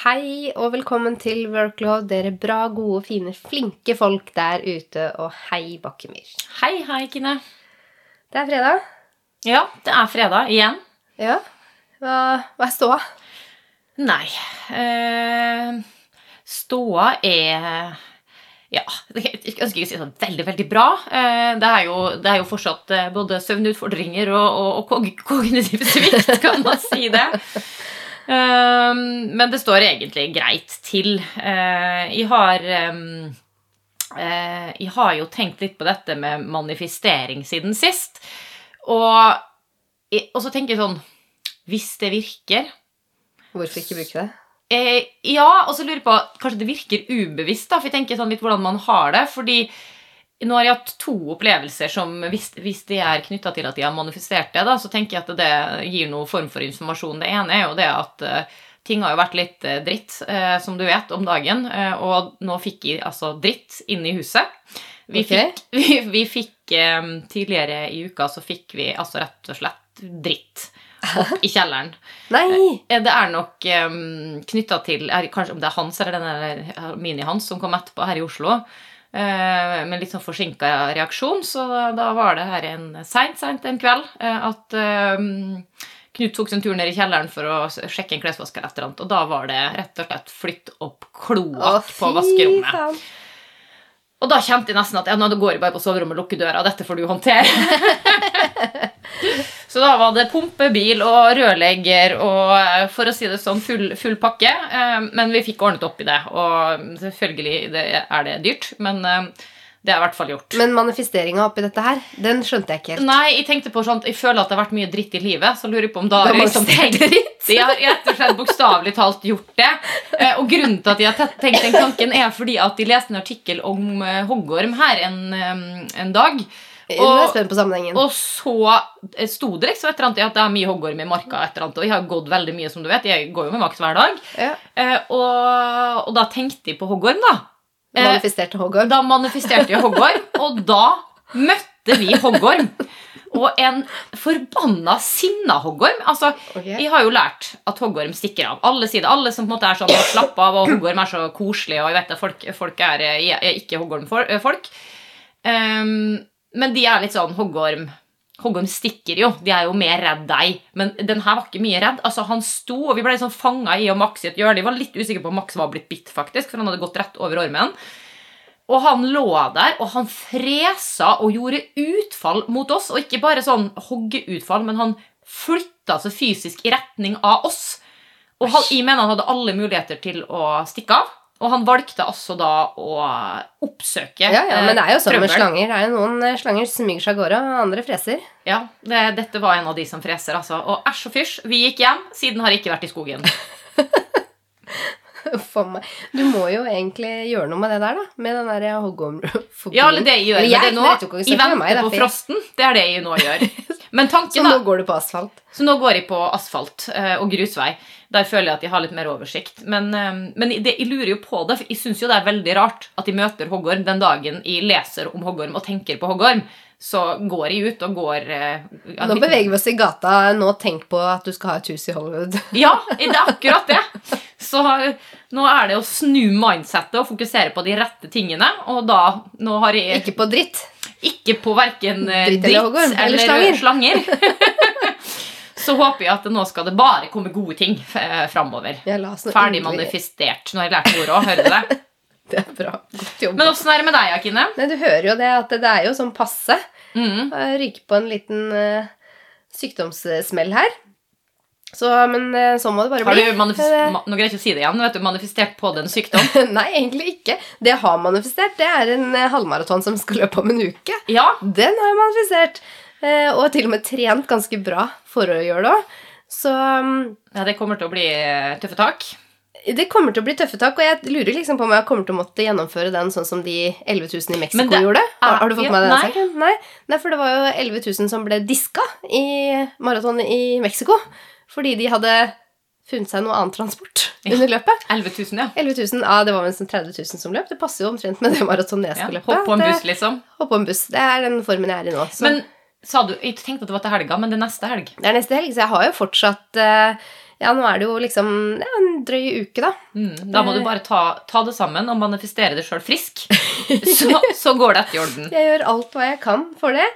Hei og velkommen til Workload, dere bra, gode, fine, flinke folk der ute. Og hei, Bakkemyr. Hei, hei, Kine. Det er fredag. Ja, det er fredag igjen. Ja. Hva, hva er ståa? Nei eh, Ståa er Ja, jeg ønsker ikke å si sånn veldig, veldig bra. Eh, det, er jo, det er jo fortsatt eh, både søvnutfordringer og, og, og kognitiv svikt, kan man si det. Eh, men det står egentlig greit til. Jeg har Jeg har jo tenkt litt på dette med manifestering siden sist. Og, og så tenker jeg sånn Hvis det virker Hvorfor ikke bruke det? Eh, ja, og så lurer jeg på Kanskje det virker ubevisst, da, for jeg tenker sånn litt hvordan man har det. Fordi nå har jeg hatt to opplevelser som, hvis, hvis de er knytta til at de har manifestert det, da, så tenker jeg at det gir noen form for informasjon. Det ene er jo det at uh, ting har jo vært litt uh, dritt, uh, som du vet, om dagen. og nå fikk jeg altså dritt inn i huset. Vi okay. fikk, vi, vi fikk um, Tidligere i uka så fikk vi altså rett og slett dritt opp i kjelleren. Nei! Eh, Det er nok um, knytta til er, Kanskje om det er Hans eller den der mini-Hans som kom etterpå her i Oslo. Uh, med litt sånn forsinka reaksjon, så da var det her en seint, seint en kveld eh, at um, Knut tok sin tur ned i kjelleren for å sjekke en klesvask eller et eller annet, og da var det rett og slett flytt opp kloakk på vaskerommet. faen. Og da kjente jeg nesten at ja, nå går jeg bare på soverommet og lukker døra. Dette får du håndtere. så da var det pumpebil og rørlegger og eh, for å si det sånn full, full pakke. Eh, Men vi fikk ordnet opp i det. Og selvfølgelig det er det dyrt, men eh, det er i hvert fall gjort. Men manifesteringa oppi dette her, den skjønte jeg ikke helt. Nei, jeg tenkte på sånn Jeg føler at det har vært mye dritt i livet, så lurer jeg på om da har jeg liksom det dritt. Jeg har rett og slett bokstavelig talt gjort det. Og grunnen til at jeg har tenkt den tanken, er fordi at jeg leste en artikkel om hoggorm her en, en dag. Nå er jeg spent på sammenhengen. og så sto det liksom et eller annet i at det er mye hoggorm i marka. et eller annet, Og jeg har gått veldig mye, som du vet. Jeg går jo med makt hver dag. Ja. Eh, Og, og da tenkte jeg på hoggorm, da. Eh, Manifesterte hoggorm. da manifesterte jeg hoggorm, og da møtte vi hoggorm. Og en forbanna sinna hoggorm. Altså, okay. Jeg har jo lært at hoggorm stikker av. Alle sier det. Alle som på en måte er sånn slapp av, og hoggorm er så koselig, og jeg vet at folk, folk er, er ikke hoggormfolk. Um, men de er litt sånn hoggorm Hoggorm stikker jo. De er jo mer redd deg. Men den her var ikke mye redd. Altså, Han sto, og vi ble sånn fanga i og Max i et hjørne. Vi var litt usikre på om Max var blitt bitt, faktisk, for han hadde gått rett over ormen. Og han lå der, og han fresa og gjorde utfall mot oss. Og ikke bare sånn hoggeutfall, men han flytta seg fysisk i retning av oss. Og han, jeg mener han hadde alle muligheter til å stikke av. Og han valgte altså da å oppsøke Ja, ja, men det er jo sånn med slanger. Det er jo noen eh, slanger som smyger seg av gårde, og andre freser. Ja, det, dette var en av de som freser, altså. Og æsj og fysj, vi gikk hjem. Siden har jeg ikke vært i skogen. For meg. Du må jo egentlig gjøre noe med det der, da. Med den der hoggormfobien. Ja, eller det jeg gjør med det nå. I venter på frosten. Det er det jeg nå gjør. Men Så nå går du på asfalt. Så nå går jeg på asfalt eh, og grusvei. Der føler jeg at jeg har litt mer oversikt. Men, eh, men det, jeg lurer jo på det, for jeg syns jo det er veldig rart at jeg møter hoggorm den dagen jeg leser om hoggorm og tenker på hoggorm. Så går jeg ut og går eh, ja, Nå beveger vi oss i gata. Nå tenk på at du skal ha et hus i Hollywood. Ja, det er akkurat det. Så eh, nå er det å snu mindsettet og fokusere på de rette tingene. Og da Nå har jeg Ikke på dritt. ikke på verken eh, Dritt dritt eller hoggorm, eller, eller slanger. Så håper jeg at nå skal det bare komme gode ting framover. Ferdig manifestert. Nå har jeg lært ordet òg, hører du det? Det er bra. Godt jobba. Men åssen er det med deg, Akine? Nei, du hører jo det at det er jo sånn passe. Mm. Ryker på en liten uh, sykdomssmell her. Så, men uh, sånn må det bare Har du. Eh, Nå greier jeg ikke å si det igjen. Vet du, manifestert på den sykdom? Nei, egentlig ikke. Det jeg har manifestert, det er en eh, halvmaraton som skal løpe om en uke. Ja. Den har jeg manifestert. Eh, og til og med trent ganske bra for å gjøre det òg. Så mm, ja. Det kommer til å bli eh, tøffe tak. Det kommer til å bli tøffe tak, og jeg lurer liksom på om jeg kommer til å måtte gjennomføre den sånn som de 11 000 i Mexico det gjorde. Har, har du fått med deg den nei. saken? Nei. nei, for det var jo 11 000 som ble diska i maraton i Mexico. Fordi de hadde funnet seg noe annen transport under løpet. 11 000, ja. 11 000, ja, Det var vel sånn 30 000 som løp. Det passer jo omtrent med det maratonet jeg ja. skal løpe. Hopp på en buss, liksom. Hopp på en buss. Det er den formen jeg er i nå. Så. Men Sa du Jeg tenkte at det var til helga, men det er neste helg. Det er neste helg, så jeg har jo fortsatt eh, Ja, nå er det jo liksom ja, en drøy uke, da. Mm, da må du bare ta, ta det sammen og manifestere deg sjøl frisk. Så, så går dette i orden. Jeg gjør alt hva jeg kan for det.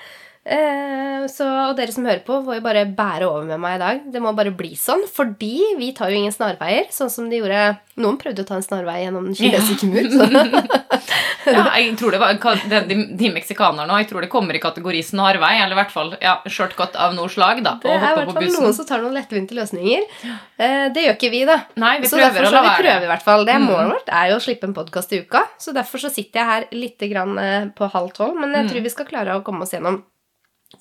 Eh, så, og dere som hører på, får jo bare bære over med meg i dag. Det må bare bli sånn, fordi vi tar jo ingen snarveier, sånn som de gjorde Noen prøvde å ta en snarvei gjennom den kinesiske mur. Ja, jeg tror det var de, de, de meksikanerne Jeg tror det kommer i kategori snarvei, eller i hvert fall ja, shortcut av noe slag. da, Det er i hvert fall noen som tar noen lettvinte løsninger. Eh, det gjør ikke vi, da. Nei, vi så derfor så vi være. prøver i hvert fall. Det Mm. Målet vårt er jo å slippe en podkast i uka. Så derfor så sitter jeg her litt eh, på halv tolv. Men Mm. jeg tror vi skal klare å komme oss gjennom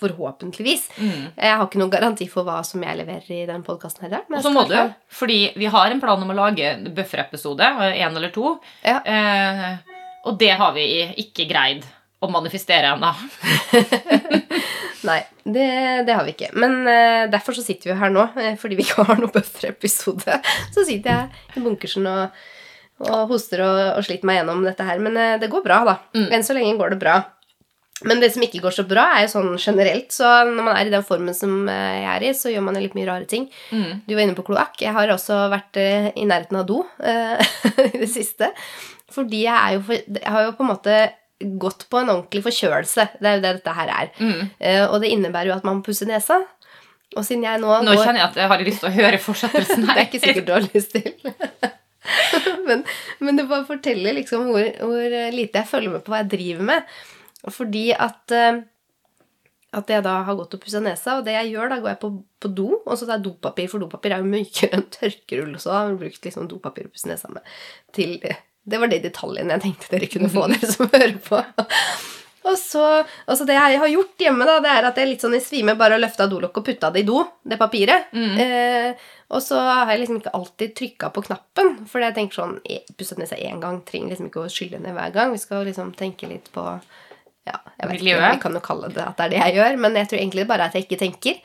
Forhåpentligvis. Mm. Jeg har ikke noen garanti for hva som jeg leverer i den podkasten dag. Og så må du, fordi vi har en plan om å lage bufferepisode, én eller to. Ja. Eh, og det har vi ikke greid å manifestere ennå. Nei, det, det har vi ikke. Men eh, derfor så sitter vi her nå, eh, fordi vi ikke har noen bufferepisode. Så sitter jeg i bunkersen og, og hoster og, og sliter meg gjennom dette her. Men eh, det går bra, da. Mm. Enn så lenge går det bra. Men det som ikke går så bra, er jo sånn generelt. Så når man er i den formen som eh, jeg er i, så gjør man jo litt mye rare ting. Mm. Du var inne på kloakk. Jeg har også vært eh, i nærheten av do eh, i det siste. Fordi jeg jo Jeg har jo på en måte gått på en ordentlig forkjølelse. Det er jo det dette her er. Mm. Og det innebærer jo at man pusser nesa. Og siden jeg nå, Nå går kjenner jeg at jeg har lyst til å høre fortsettelsen Det er ikke sikkert du har lyst til. men, men det bare forteller liksom hvor, hvor lite jeg følger med på hva jeg driver med. Fordi at eh, at jeg da har gått og pussa nesa, og det jeg gjør, da går jeg på, på do, og så tar jeg dopapir, for dopapir er jo mykere enn tørkerull, så da har brukt liksom dopapir å pusse nesa med. Til, det var de detaljene jeg tenkte dere kunne få, dere som hører på. Og så, altså det jeg har gjort hjemme, da, det er at jeg litt sånn i svime bare løfta dolokket og putta det i do, det papiret. Mm. Eh, og så har jeg liksom ikke alltid trykka på knappen, for jeg tenker sånn Pusset nesa én gang, trenger liksom ikke å skylle ned hver gang. Vi skal liksom tenke litt på Ja, jeg vet ikke, jeg vi kan jo kalle det at det er det jeg gjør, men jeg tror egentlig bare at jeg ikke tenker.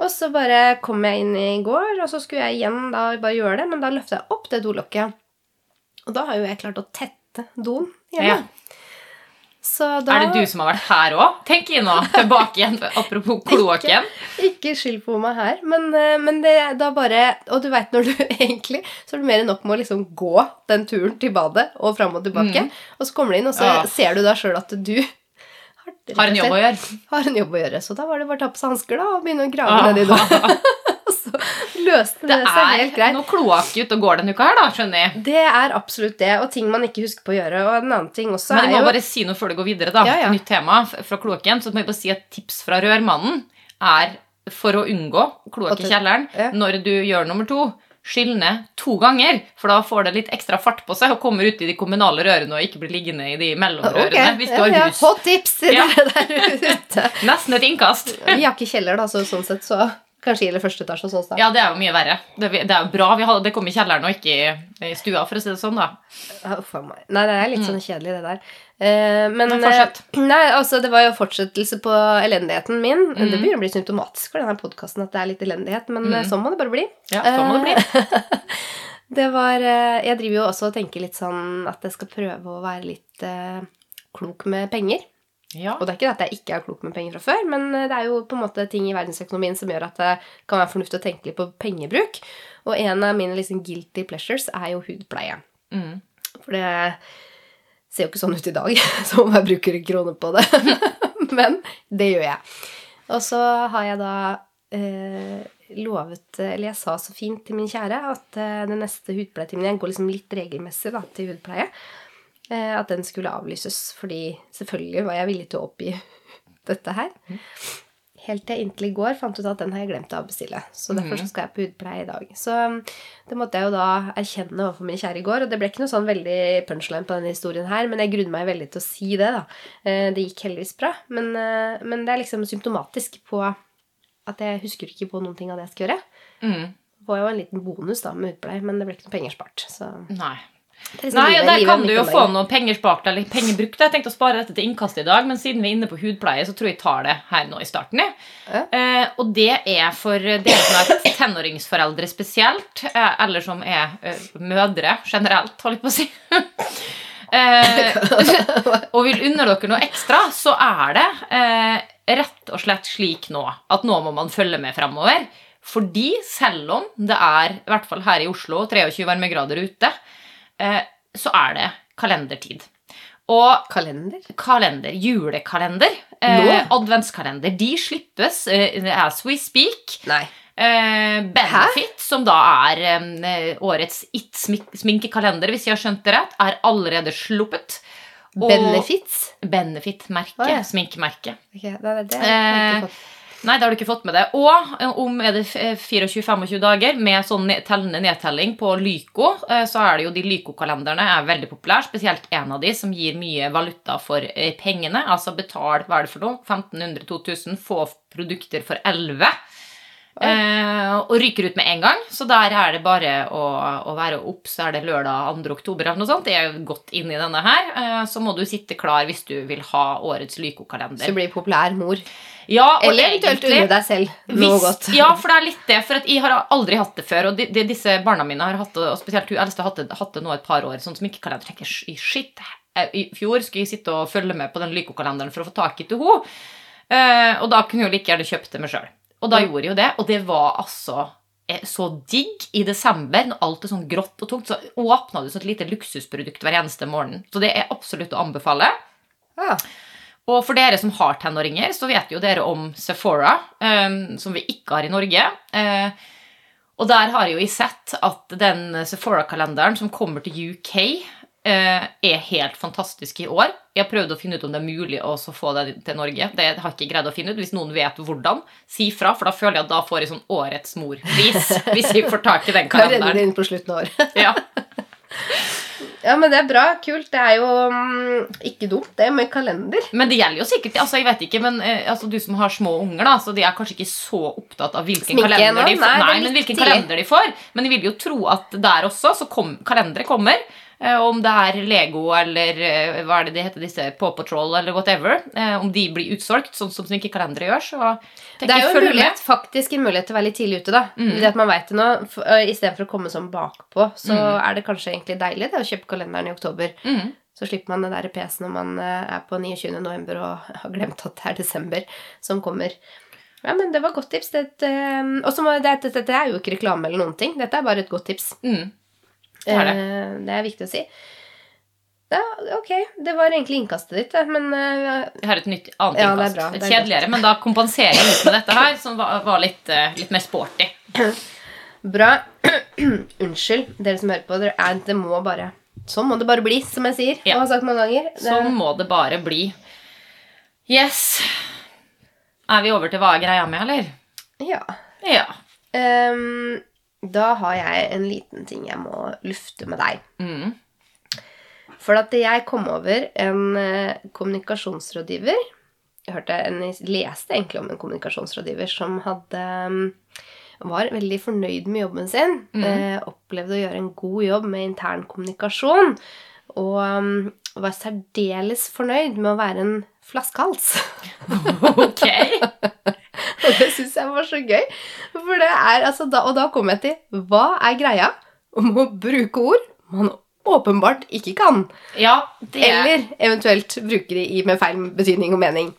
Og så bare kom jeg inn i går, og så skulle jeg igjen da bare gjøre det, men da løfta jeg opp det dolokket. Og da har jo jeg klart å tette doen hjemme. Ja. Så da Er det du som har vært her òg? Tenk inn nå, tilbake igjen, apropos kloakken. Ikke skyld på meg her, men, eh, men det da bare Og du veit når du egentlig Så er det mer enn nok med å liksom gå den turen til badet og fram og tilbake. Og så kommer du inn, og så Ja. ser du da sjøl at du har, Har en jobb å gjøre. har en jobb å gjøre. Så da var det bare å ta på seg hansker og begynne å grave nedi do. Så løste det, Det seg helt er greit. noe kloakk ute og går denne uka her, da, skjønner jeg. Det er absolutt det, og ting man ikke husker på å gjøre. Og en annen ting også Men jeg er må jo bare si noe før det går videre. da, Ja, ja. Nytt tema fra kloakken. Så må jeg bare si at tips fra rørmannen er for å unngå kloakk i kjelleren ja. når du gjør nummer to. Skyll ned to ganger, for da får det litt ekstra fart på seg og kommer ut i de kommunale rørene og ikke blir liggende i de mellomrørene Ok, hvis du har ja. Hot tips til Ja. dere der ute. Nesten et innkast. Vi har ikke kjeller, da, så sånn sett så kanskje eller første etasje hos oss. da. Ja, det er jo mye verre. Det, det er jo bra vi hadde, det kom i kjelleren og ikke i, i stua, for å si det sånn, da. Uff a meg. Nei, det er litt sånn kjedelig, det der. Eh, men Mm. Men eh, nei, altså, det var jo fortsettelse på elendigheten min. Mm. Det begynner å bli symptomatisk for denne podkasten at det er litt elendighet, men Mm. eh, sånn må det bare bli. Ja, sånn må det bli. Det var eh, Jeg driver jo også og tenker litt sånn at jeg skal prøve å være litt eh, klok med penger. Ja. Og det er ikke at jeg ikke er klok med penger fra før, men eh, det er jo på en måte ting i verdensøkonomien som gjør at det kan være fornuftig å tenke litt på pengebruk. Og en av mine liksom guilty pleasures er jo hudpleie. Mm. For det ser jo ikke sånn ut i dag, som om jeg bruker kroner på det. Men det gjør jeg. Og så har jeg da eh, lovet Eller jeg sa så fint til min kjære at eh, den neste hudpleietimen Jeg går liksom litt regelmessig da, til hudpleie. Eh, at den skulle avlyses, fordi selvfølgelig var jeg villig til å oppgi dette her. Helt til jeg inntil i går fant ut at den har jeg glemt å avbestille. Så derfor så skal jeg på hudpleie i dag. Så um, det måtte jeg jo da erkjenne overfor min kjære i går. Og det ble ikke noe sånn veldig punchline på denne historien her, men jeg grudde meg veldig til å si det, da. Eh, Det gikk heldigvis bra. Men, eh, men det er liksom symptomatisk på at jeg husker ikke på noen ting av det jeg skal gjøre. Mm. Var jo en liten bonus da med hudpleie, men det ble ikke noe penger spart. Så Nei. Nei, og der kan du jo få noen noe penger spart eller penger brukt. Jeg tenkte å spare dette til innkast i dag, men siden vi er inne på hudpleie, så tror jeg jeg tar det her nå i starten. Ja. Eh, og det er for dere som er tenåringsforeldre spesielt, eh, eller som er eh, mødre generelt, holdt jeg på å si. Eh, og vil unne dere noe ekstra, så er det eh, rett og slett slik nå at nå må man følge med fremover. Fordi selv om det er, i hvert fall her i Oslo, 23 varmegrader ute, så er det kalendertid. Og Kalender? kalender, julekalender, eh, adventskalender, de slippes eh, as we speak. Nei. Eh, Benefit, som da er eh, årets It-sminkekalender, hvis jeg har skjønt det rett, er allerede sluppet. Og- Benefits? Benefit-merke, Å, ja. sminkemerke. Ok, det, det, det jeg har ikke fått. Nei, det har du ikke fått med det. Og eh, om er det 24-25 dager med sånn tellende nedtelling på Lyco, eh, så er det jo de Lyco-kalenderne er veldig populære, spesielt en av de som gir mye valuta for eh, pengene. Altså betal, hva er det for noe? 1500-2000, få produkter for 11. Eh, og ryker ut med en gang. Så der er det bare å, å være opp, så er det lørdag 2. oktober eller noe sånt. Det er godt inn i denne her. Eh, så må du sitte klar hvis du vil ha årets Så Lyco-kalender. du blir populær mor. Ja, Eller eventuelt unne deg selv noe godt. Ja, for det er litt det. For at jeg har aldri hatt det før. Og de, de, disse barna mine har hatt det, og spesielt hun eldste har hatt det, hatt det nå et par år. Sånn som ikke kalender tenker "Sh- shit. eh, I fjor skulle jeg sitte og følge med på den Lyko-kalenderen for å få tak i til henne. Eh, og da kunne hun like gjerne kjøpt det meg sjøl. Og da gjorde jeg jo det, og det var altså eh, så digg i desember, når alt er sånn grått og tungt, så åpna du som et lite luksusprodukt hver eneste morgen. Så det er absolutt å anbefale. Ja. Og for dere som har tenåringer, så vet jo dere om Sephora, um, som vi ikke har i Norge. Uh, og der har jeg jo sett at den Sephora-kalenderen som kommer til UK, uh, er helt fantastisk i år. Jeg har prøvd å finne ut om det er mulig å få det til Norge. Det har jeg ikke greid å finne ut. Hvis noen vet hvordan, si fra, for da føler jeg at da får jeg sånn Årets morpris. hvis jeg får tak i den kalenderen. det kalenderen. inn på slutten av året. Ja. Ja, men det er bra. Kult. Det er jo mm, ikke dumt, det med kalender. Men det gjelder jo sikkert altså jeg vet ikke, men eh, altså, Du som har små unger, da, så de er kanskje ikke så opptatt av hvilken kalender de får. Nei, Nei, men hvilken kalender de får. Men de vil jo tro at der også så kom, kalendere kommer. Eh, Om det er Lego eller eh, hva er det de heter, disse Paw Patrol eller whatever. eh, Om de blir utsolgt, sånn som sminkekalendere gjør, så Det er jo en mulighet, faktisk en mulighet til å være litt tidlig ute, da. Mm. Det at man vet det nå, Istedenfor å komme sånn bakpå, så Mm. er det kanskje egentlig deilig det, å kjøpe kalenderen i oktober. Mm. Så slipper man den der PS når man er på 29. november og har glemt at det er desember som kommer. Ja, men det var godt tips. Det, og så må- det, det, det er jo ikke reklame eller noen ting. Dette er bare et godt tips. Mm. Det er det. Eh, det er viktig å si. Ja, ok. Det var egentlig innkastet ditt, men uh, Jeg har et nytt annet Ja, innkast. bra, er Kjedeligere, men da kompenserer jeg litt med dette her, som var, var litt, uh, litt mer sporty. Bra. Unnskyld, dere som hører på. Dere er, det må bare Sånn må det bare bli, som jeg sier. Ja. Og har sagt mange ganger. Det, Sånn må det bare bli. Yes. Er vi over til hva er greia med, eller? Ja. Ja. Ehm, da har jeg en liten ting jeg må lufte med deg. Mm. For at jeg kom over en eh, kommunikasjonsrådgiver Jeg hørte en, leste egentlig om en kommunikasjonsrådgiver som hadde mm, var veldig fornøyd med jobben sin. Mm. Eh, opplevde å gjøre en god jobb med intern kommunikasjon. Og um, var særdeles fornøyd med å være en flaskehals. Ok. Og det syns jeg var så gøy. For det er, altså, da, og da kom jeg til Hva er greia om å bruke ord man åpenbart ikke kan? Ja, det er Eller eventuelt bruker de med feil betydning og mening.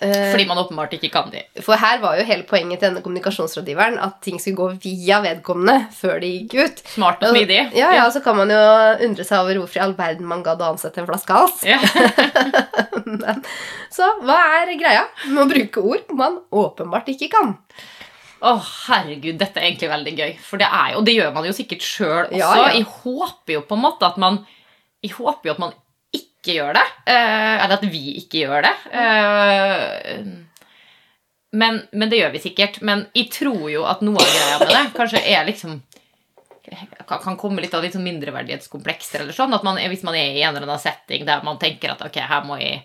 Eh, fordi man åpenbart ikke kan de. for her var jo hele poenget til denne kommunikasjonsrådgiveren at ting skulle gå via vedkommende før de gikk ut. Smart og smidig. Ja, ja, Så kan man jo undre seg over hvorfor i all verden man gadd å ansette en flaskehals. Ja. Men, så hva er greia med å bruke ord man åpenbart ikke kan? Å, herregud, dette er egentlig veldig gøy. For det er jo, og det gjør man jo sikkert sjøl også. Ja, ja. Jeg håper jo på en måte at man Jeg håper jo at man ikke gjør det. eh, eller at vi ikke gjør det. Eh, men, men det gjør vi sikkert. Men jeg tror jo at noe av greia med det kanskje er liksom kan komme litt av litt sånn mindreverdighetskomplekser eller sånn. At man, hvis man er i en eller annen setting der man tenker at ok, her må jeg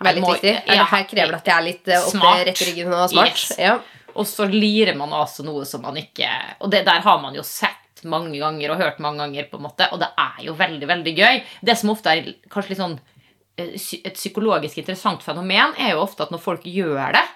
her Veldig må- viktig. ja, her krever det at jeg er litt eh, oppe rett i ryggen og smart. Yes. Ja. Og så lirer man altså noe som man ikke Og det der har man jo sett mange ganger og hørt mange ganger, på en måte, og det er jo veldig, veldig gøy. Det som ofte er kanskje litt sånn eh, et psykologisk interessant fenomen, er jo ofte at når folk gjør det,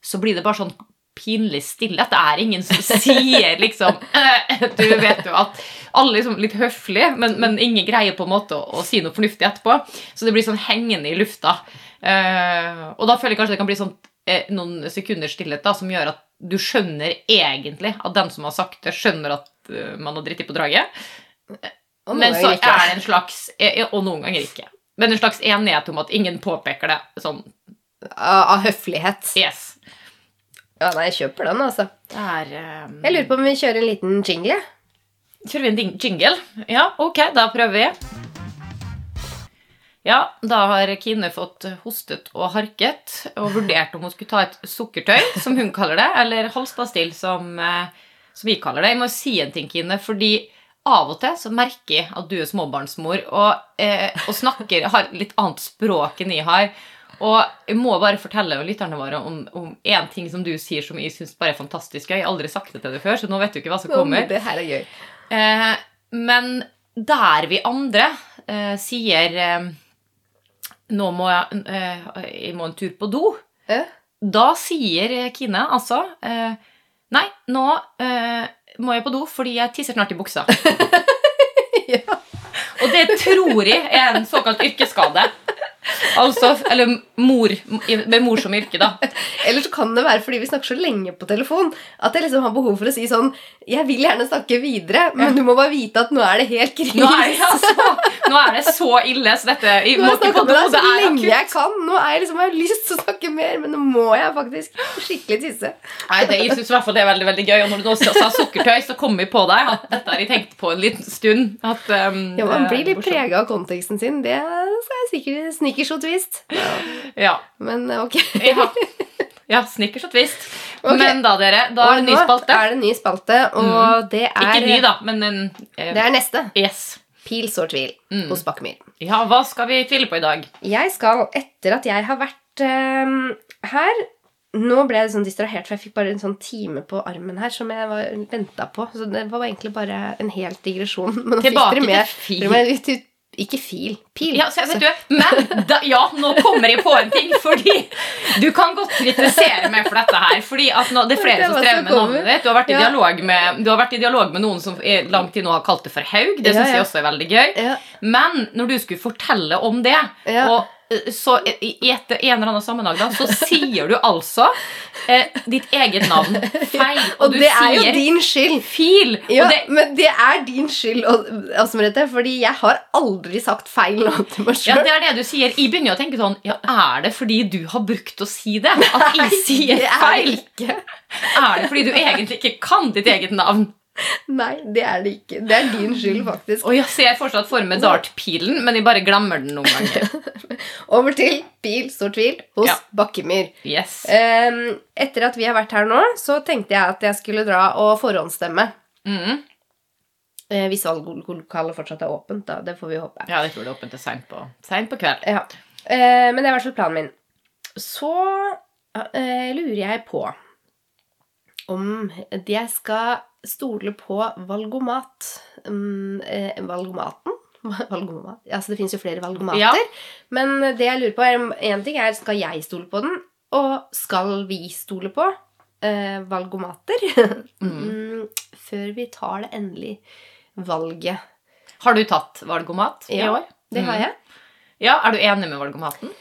så blir det bare sånn pinlig stille. At Det er ingen som sier liksom eh, Du vet jo at alle liksom litt høflige, men, men ingen greier på en måte å, å, si noe fornuftig etterpå. Så det blir sånn hengende i lufta. Uh, og da føler jeg kanskje det kan bli sånn noen sekunders stillhet da, som gjør at du skjønner egentlig at den som har sagt det, skjønner at uh, man har dritt i på draget. Men så er det en slags Og noen ganger ikke. Men en slags enighet om at ingen påpeker det sånn Av høflighet. Yes. Ja, nei, jeg kjøper den, altså. Er, um... Jeg lurer på om vi kjører en liten jingle? Kjører vi en jingle? Ja, ok, da prøver vi. Ja, da har Kine fått hostet og harket og vurdert om hun skulle ta et sukkertøy, som hun kaller det, eller halspastill, som, eh, som vi kaller det. Jeg må si en ting, Kine, fordi av og til så merker jeg at du er småbarnsmor og, eh, og snakker, har litt annet språk enn jeg har. Og jeg må bare fortelle lytterne våre om, én en ting som du sier som jeg syns bare er fantastisk gøy. Jeg har aldri sagt det til deg før, så nå vet du ikke hva som kommer. Det her er gøy. Eh, men der vi andre eh, sier eh, nå må jeg, jeg må en tur på do. Eh? Da sier Kine altså uh, Nei, nå uh, må jeg på do fordi jeg tisser snart i buksa. ja. Og det tror jeg er en såkalt yrkesskade. Altså, eller mor, med mor som yrke, da. Eller så kan det være fordi vi snakker så lenge på telefon at jeg liksom har behov for å si sånn Jeg vil gjerne snakke videre, men du må bare vite at nå er det helt krise. Nå altså, nå er det så ille, så dette jeg Nå har jeg snakket med deg så lenge jeg kan. Nå er jeg liksom, jeg har lyst til å snakke mer, men nå må jeg faktisk skikkelig tisse. Nei, det, Jeg syns i hvert fall det er veldig veldig gøy. Og når du nå sa sukkertøy, så kom vi på deg at dette har jeg tenkt på en liten stund. At, um, ja, Man blir litt prega av konteksten sin. Det skal jeg sikkert snickers og twist. Ja. Men ok. ja. Ja, snickers og twist. Okay. Men da, dere, da er det ny spalte. er det ny spalte, og mm. det er Ikke ny, da, men en, eh, Det er neste. Yes. Pil sår tvil mm. hos Bakkemyr. Ja, hva skal vi tvile på i dag? Jeg skal, etter at jeg har vært eh, her Nå ble jeg sånn distrahert, for jeg fikk bare en sånn time på armen her som jeg venta på. Så det var egentlig bare en helt digresjon. Men nå Tilbake til fil. Ikke fil. Pil. Ja, så, vet du, men da, ja, nå kommer jeg på en ting. Fordi du kan godt kritisere meg for dette her. Fordi at nå, Det er flere som strever med navnet ditt. Du har, vært i dialog med, du har vært i dialog med noen som i lang tid nå har kalt det for Haug. Det syns ja, ja. jeg også er veldig gøy. Men når du skulle fortelle om det og så i et, en eller annen sammenheng da, så sier du altså eh, ditt eget navn feil. Og, og det er jo din skyld. Fil. Ja, det, men det er din skyld, altså, Merete, fordi jeg har aldri sagt feil navn til meg sjøl. Ja, det er det du sier. Jeg begynner å tenke sånn Ja, er det fordi du har brukt å si det? At jeg sier feil? Er, er det fordi du egentlig ikke kan ditt eget navn? Nei, det er det ikke. Det er din skyld, faktisk. Og jeg ser fortsatt for meg dartpilen, men jeg bare glemmer den noen ganger. Over til pil, stor tvil, hos ja. Bakkemyr. Yes. Etter at vi har vært her nå, så tenkte jeg at jeg skulle dra og forhåndsstemme. Mm. Uh, hvis valglokalet fortsatt er åpent, da. Det får vi håpe. Ja, jeg tror det er åpent til seint på, på kveld. Ja. Uh, men det er i hvert fall planen min. Så uh, lurer jeg på om jeg skal stole på valgomat. Um, eh, valgomaten? Valgomat. Altså, det fins jo flere valgomater. Ja. Men det jeg lurer på, er én ting er skal jeg stole på den, og skal vi stole på eh, valgomater? mm. Før vi tar det endelige valget. Har du tatt valgomat i ja, år? det har mm. jeg. Ja, Er du enig med valgomaten?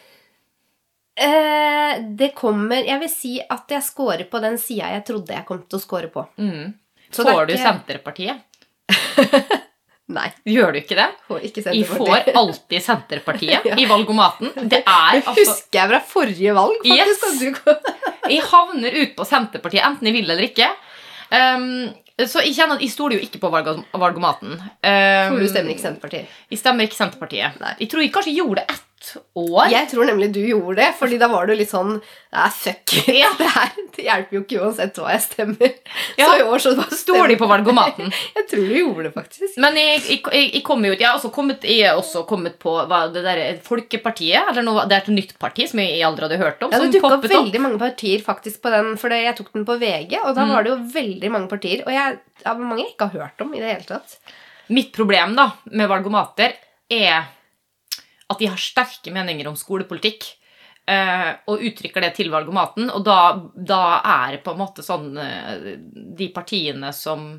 Eh, det kommer Jeg vil si at jeg scorer på den sida jeg trodde jeg kom til å score på. Mm. Får du Senterpartiet? Nei. Gjør du ikke det? Får ikke Jeg får alltid Senterpartiet ja. i valgomaten. Det er altså Husker jeg fra forrige valg, faktisk. Yes. jeg havner ut på Senterpartiet, enten jeg vil eller ikke. Um, så jeg kjenner at jeg stoler jo ikke på valgomaten. Um, For du stemmer ikke Senterpartiet? Jeg stemmer ikke Senterpartiet. Nei. Jeg tror jeg kanskje gjorde det ett år. Jeg tror nemlig du gjorde det, Fordi da var du litt sånn Nei, fuck. Ja. Det, her, det, hjelper jo ikke uansett hva jeg stemmer. Ja. Så i år så bare Stoler de på valgomaten? jeg tror du gjorde det, faktisk. Men jeg, jeg, jeg, jo Jeg har også kommet, jeg er også kommet på hva, det der Folkepartiet. Eller noe, det er et nytt parti som jeg aldri hadde hørt om. Ja, Det dukka opp veldig mange partier faktisk på den, for jeg tok den på VG, og da mm. var det jo veldig mange partier. Og jeg, mange jeg ikke har hørt om i det hele tatt. Mitt problem da med valgomater er at de har sterke meninger om skolepolitikk. eh, og uttrykker det til valgomaten. Og da, da er det på en måte sånn eh, De partiene som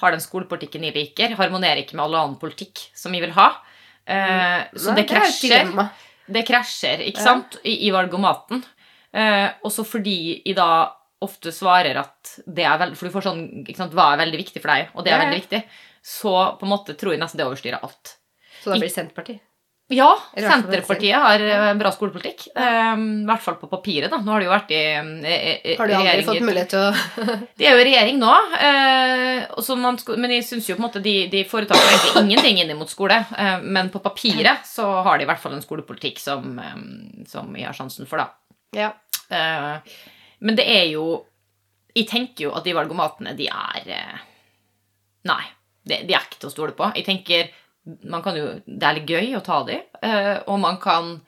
har den skolepolitikken de liker, harmonerer ikke med all annen politikk som vi vil ha. Eh, så det er krasjer. Det krasjer, ikke sant, i, valgomaten. Eh, også fordi i da ofte svarer at det er veldig For du får sånn ikke sant, Hva er veldig viktig for deg? Og det er veldig viktig. Så på en måte tror jeg nesten det overstyrer alt. Så da blir det Senterpartiet. Ja, Senterpartiet har eh, bra skolepolitikk. Eh, I hvert fall på papiret, da. Nå har de jo vært i regjering eh, Har de aldri fått mulighet til å De er jo i regjering nå, eh, men jeg syns jo på en måte de, de foretar egentlig ingenting inn mot skole. Eh, men på papiret så har de i hvert fall en skolepolitikk som, vi som jeg har sjansen for, da. Ja. Eh, men det er jo Jeg tenker jo at de valgomatene, de er eh, Nei, de, de er ikke til å stole på. Jeg tenker jo, Det er litt gøy å ta de, eh, og man kan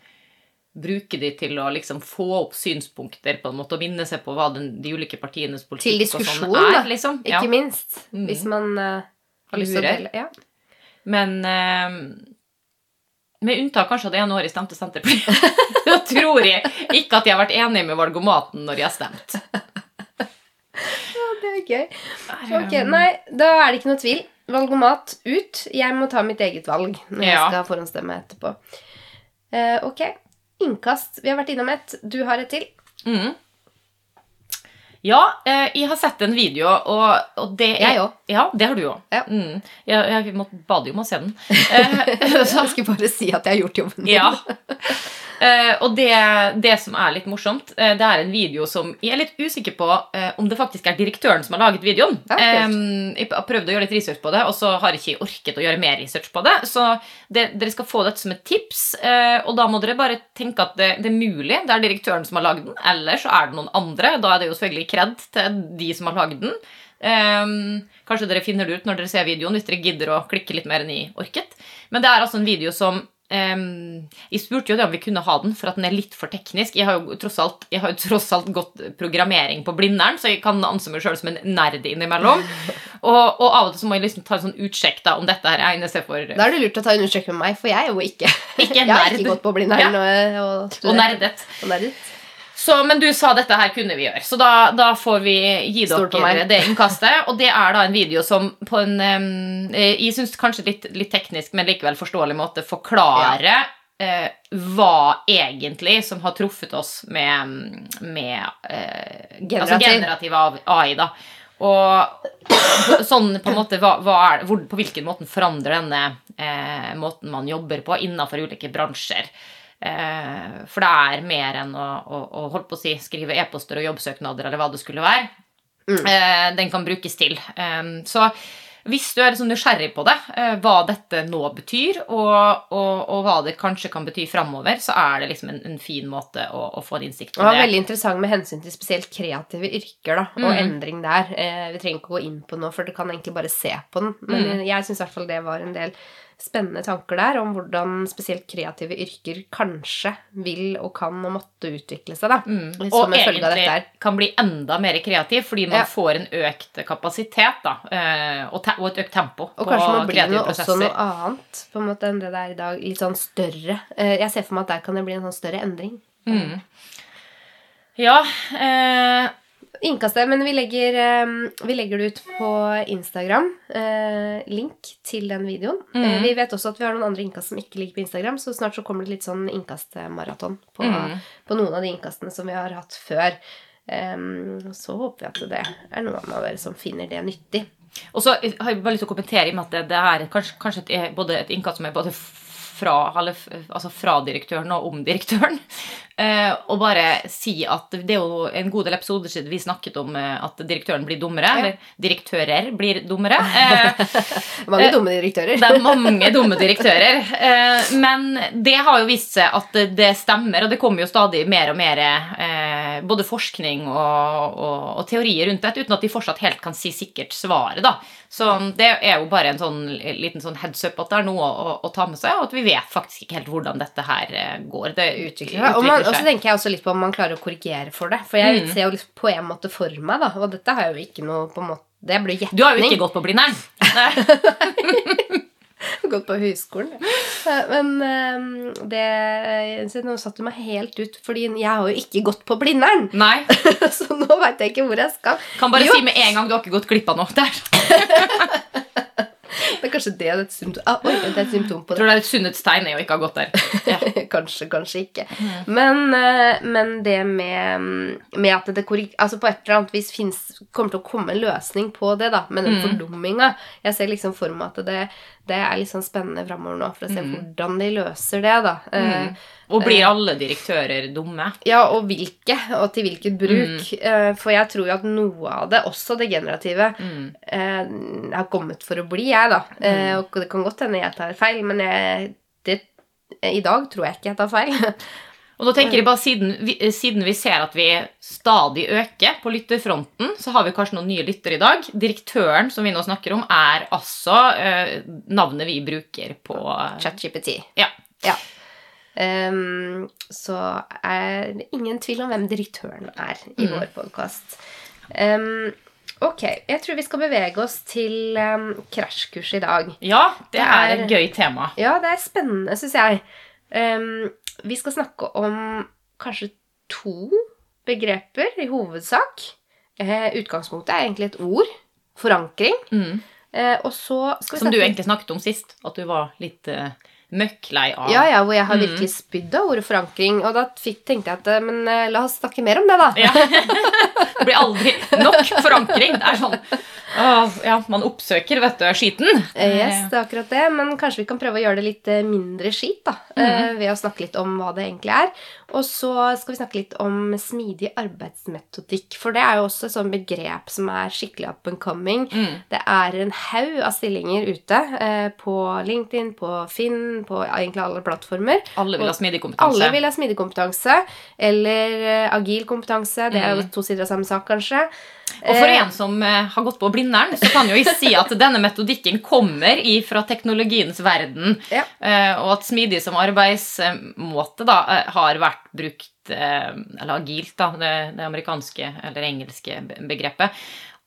bruke de til å liksom få opp synspunkter på en måte, og minne seg på hva den, de ulike partienes politikk og sånn diskusjon, er. da. Liksom. Ikke Ja. minst. Mm. Hvis man uh, har lyst til å dele. Ja. Men uh, med unntak kanskje av det ene året jeg stemte Senterpartiet, da tror jeg ikke at jeg har vært enig med valgomaten når jeg har stemt. Det er gøy. Ok, Nei, da er det ikke noe tvil. Valgomat ut. Jeg må ta mitt eget valg når jeg skal forhåndsstemme etterpå. Uh, ok. Innkast. Vi har vært innom ett. Du har et til. Mm. Ja, eh, jeg har sett en video, og, og det er Jeg òg. Ja, det har du òg. Ja. Mm. Jeg, jeg måtte bade jo med å se den. Eh, så, Jeg skulle bare si at jeg har gjort jobben min. ja. Eh, og det, det som er litt morsomt, uh, det er en video som Jeg er litt usikker på uh, om det faktisk er direktøren som har laget videoen. Um. Jeg prøvd å gjøre litt research på det, og så har jeg ikke orket å gjøre mer research på det. Så det, dere skal få dette som et tips, og da må dere bare tenke at det, det er mulig det er direktøren som har lagd den, eller så er det noen andre. Da er det jo selvfølgelig kred til de som har lagd den. Um, kanskje dere finner det ut når dere ser videoen, hvis dere gidder å klikke litt mer enn i orket. Men det er altså en video som Ehm, jeg spurte jo det om vi kunne ha den, for at den er litt for teknisk. Jeg har jo tross alt, jeg har jo tross alt gått programmering på Blindern, så jeg kan anse meg sjøl som en nerd innimellom. Og, og av og til så må jeg liksom ta en sånn utsjekk da, om dette her er seg for Da er det lurt å ta en utsjekk med meg, for jeg er jo ikke Ikke Jeg har ikke gått på Blindern og, og, og nerdet. og nerdet. Så, men du sa dette her kunne vi gjøre, så da, da får vi gi dere det innkastet. Og det er da en video som på en eh, Jeg syns kanskje litt, litt teknisk, men likevel forståelig måte forklarer eh, hva egentlig som har truffet oss med, med uh, Generativ. Altså generativ AI, da. Og sånn på en måte hva, hva er, hvor, På hvilken måte forandrer denne eh, måten man jobber på innenfor ulike bransjer? Eh, for det er mer enn å, å, å holdt på å si, skrive e-poster og jobbsøknader eller hva det skulle være. Mm. Eh, den kan brukes til. Eh, så hvis du er liksom nysgjerrig på det, hva dette nå betyr, og, og, og hva det kanskje kan bety framover, så er det liksom en, en fin måte å, å få innsikt Det i var veldig interessant med hensyn til spesielt kreative yrker da, og Mm. endring der. Eh, vi trenger ikke gå inn på noe, for du kan egentlig bare se på den. Men Mm. jeg syns i hvert fall det var en del spennende tanker der om hvordan spesielt kreative yrker kanskje vil og kan og måtte utvikle seg. da. Mm. Og egentlig kan bli enda mer kreativ fordi man Ja. får en økt kapasitet da, eh, og, og et økt tempo Og kanskje må bli kreative noe, også noe annet på en måte enn det det er i dag. Litt sånn større. Eh, Jeg ser for meg at der kan det bli en sånn større endring. Mm. Ja, eh, Innkastet, men vi legger, eh, vi legger det ut på Instagram. Eh, link til den videoen. Mm. Eh, vi vet også at vi har noen andre innkast som ikke ligger på Instagram, så snart så kommer det litt sånn innkastmaraton på, mm. på noen av de innkastene som vi har hatt før. Em, så håper vi at det er noen av dere som finner det nyttig. Og så har jeg bare lyst til å kommentere i og med at det, er kanskje, kanskje et, er både et innkast som er både fra, eller, altså fra direktøren og om direktøren. Eh, og bare si at det er jo en god del episoder siden vi snakket om eh, at direktøren blir dummere. Eller direktører blir dummere. Eh, Mange dumme direktører. Det er mange dumme direktører. Eh, men det har jo vist seg at det- stemmer, og det kommer jo stadig mer og mer eh, både forskning og, og, og teorier rundt dette, uten at de fortsatt helt kan si sikkert svaret. da. Så det er jo bare en sånn liten sånn heads up at det er noe å, å ta med seg, og at vi vet faktisk ikke helt hvordan dette her går. Det utvikler seg. Og, man, og så tenker jeg også litt på om man klarer å korrigere for det. For jeg Mm. ser jo liksom på en måte for meg, da. Og dette har jo ikke noe på en måte Det blir gjetning. Du har jo ikke gått på Blindern. Gått på høyskolen. Men eh, det så Nå satte du meg helt ut, fordi jeg har jo ikke gått på Blindern. Nei. Så nå veit jeg ikke hvor jeg skal. Kan bare Jo. si med en gang du har ikke gått glipp av noe. Der. Det er kanskje det er et symptom, ah, oi, det er et symptom på Jeg det. tror det er et sunnhetstegn å ikke ha gått der. Ja. kanskje, kanskje ikke. Men, eh, men det med, med at det korrek- altså på et eller annet vis finnes, kommer til å komme en løsning på det, da, med den fordumminga. Jeg ser liksom for meg at det, det er litt sånn spennende framover nå, for å se hvordan de løser det, da. Mm. Og blir alle direktører dumme? Ja, og hvilke, og til hvilket bruk. Mm. For jeg tror jo at noe av det, også det generative, eh, har kommet for å bli, jeg, da. Eh, Og det kan godt hende jeg tar feil, men jeg, det, i dag tror jeg ikke jeg tar feil. Og da tenker jeg bare siden vi, siden vi ser at vi stadig øker på lytterfronten, så har vi kanskje noen nye lyttere i dag. Direktøren som vi nå snakker om, er altså eh, navnet vi bruker på ChatGPT. Ja. Ja. Um, så er det ingen tvil om hvem direktøren er i vår podkast. ok, jeg tror vi skal bevege oss til um, krasjkurs i dag. Ja, det Det er er- et gøy tema. Ja, det er spennende, syns jeg. Ehm, vi skal snakke om kanskje to begreper i hovedsak. Eh, utgangspunktet er egentlig et ord. Forankring. Mm. Eh, og så skal vi Som du egentlig snakket om sist, at du var litt eh, møkklei av. Ja, ja, hvor jeg har virkelig spydd av ordet forankring. Og da fikk, tenkte jeg at eh, Men eh, la oss snakke mer om det, da. Ja. Det blir aldri nok forankring. Det er sånn åh, Ja, man oppsøker, vet du, skiten. Eh, Yes, det er akkurat det, men kanskje vi kan prøve å gjøre det litt eh, mindre skit, da. Mm. Ved å snakke litt om hva det egentlig er. Og så skal vi snakke litt om smidig arbeidsmetodikk. For det er jo også et sånt begrep som er skikkelig up and coming. Mm. Det er en haug av stillinger ute på LinkedIn, på Finn, på egentlig alle plattformer. Alle vil ha smidig kompetanse. Alle vil ha smidig kompetanse, eller agil kompetanse. Det er jo Mm. to sider av samme sak, kanskje. Og for en som har gått på Blindern, så kan jo jeg si at denne metodikken kommer fra teknologiens verden. Ja. eh, Og at smidig som arbeidsmåte da eh, har vært brukt eh, Eller agilt, da, det, det amerikanske eller engelske begrepet.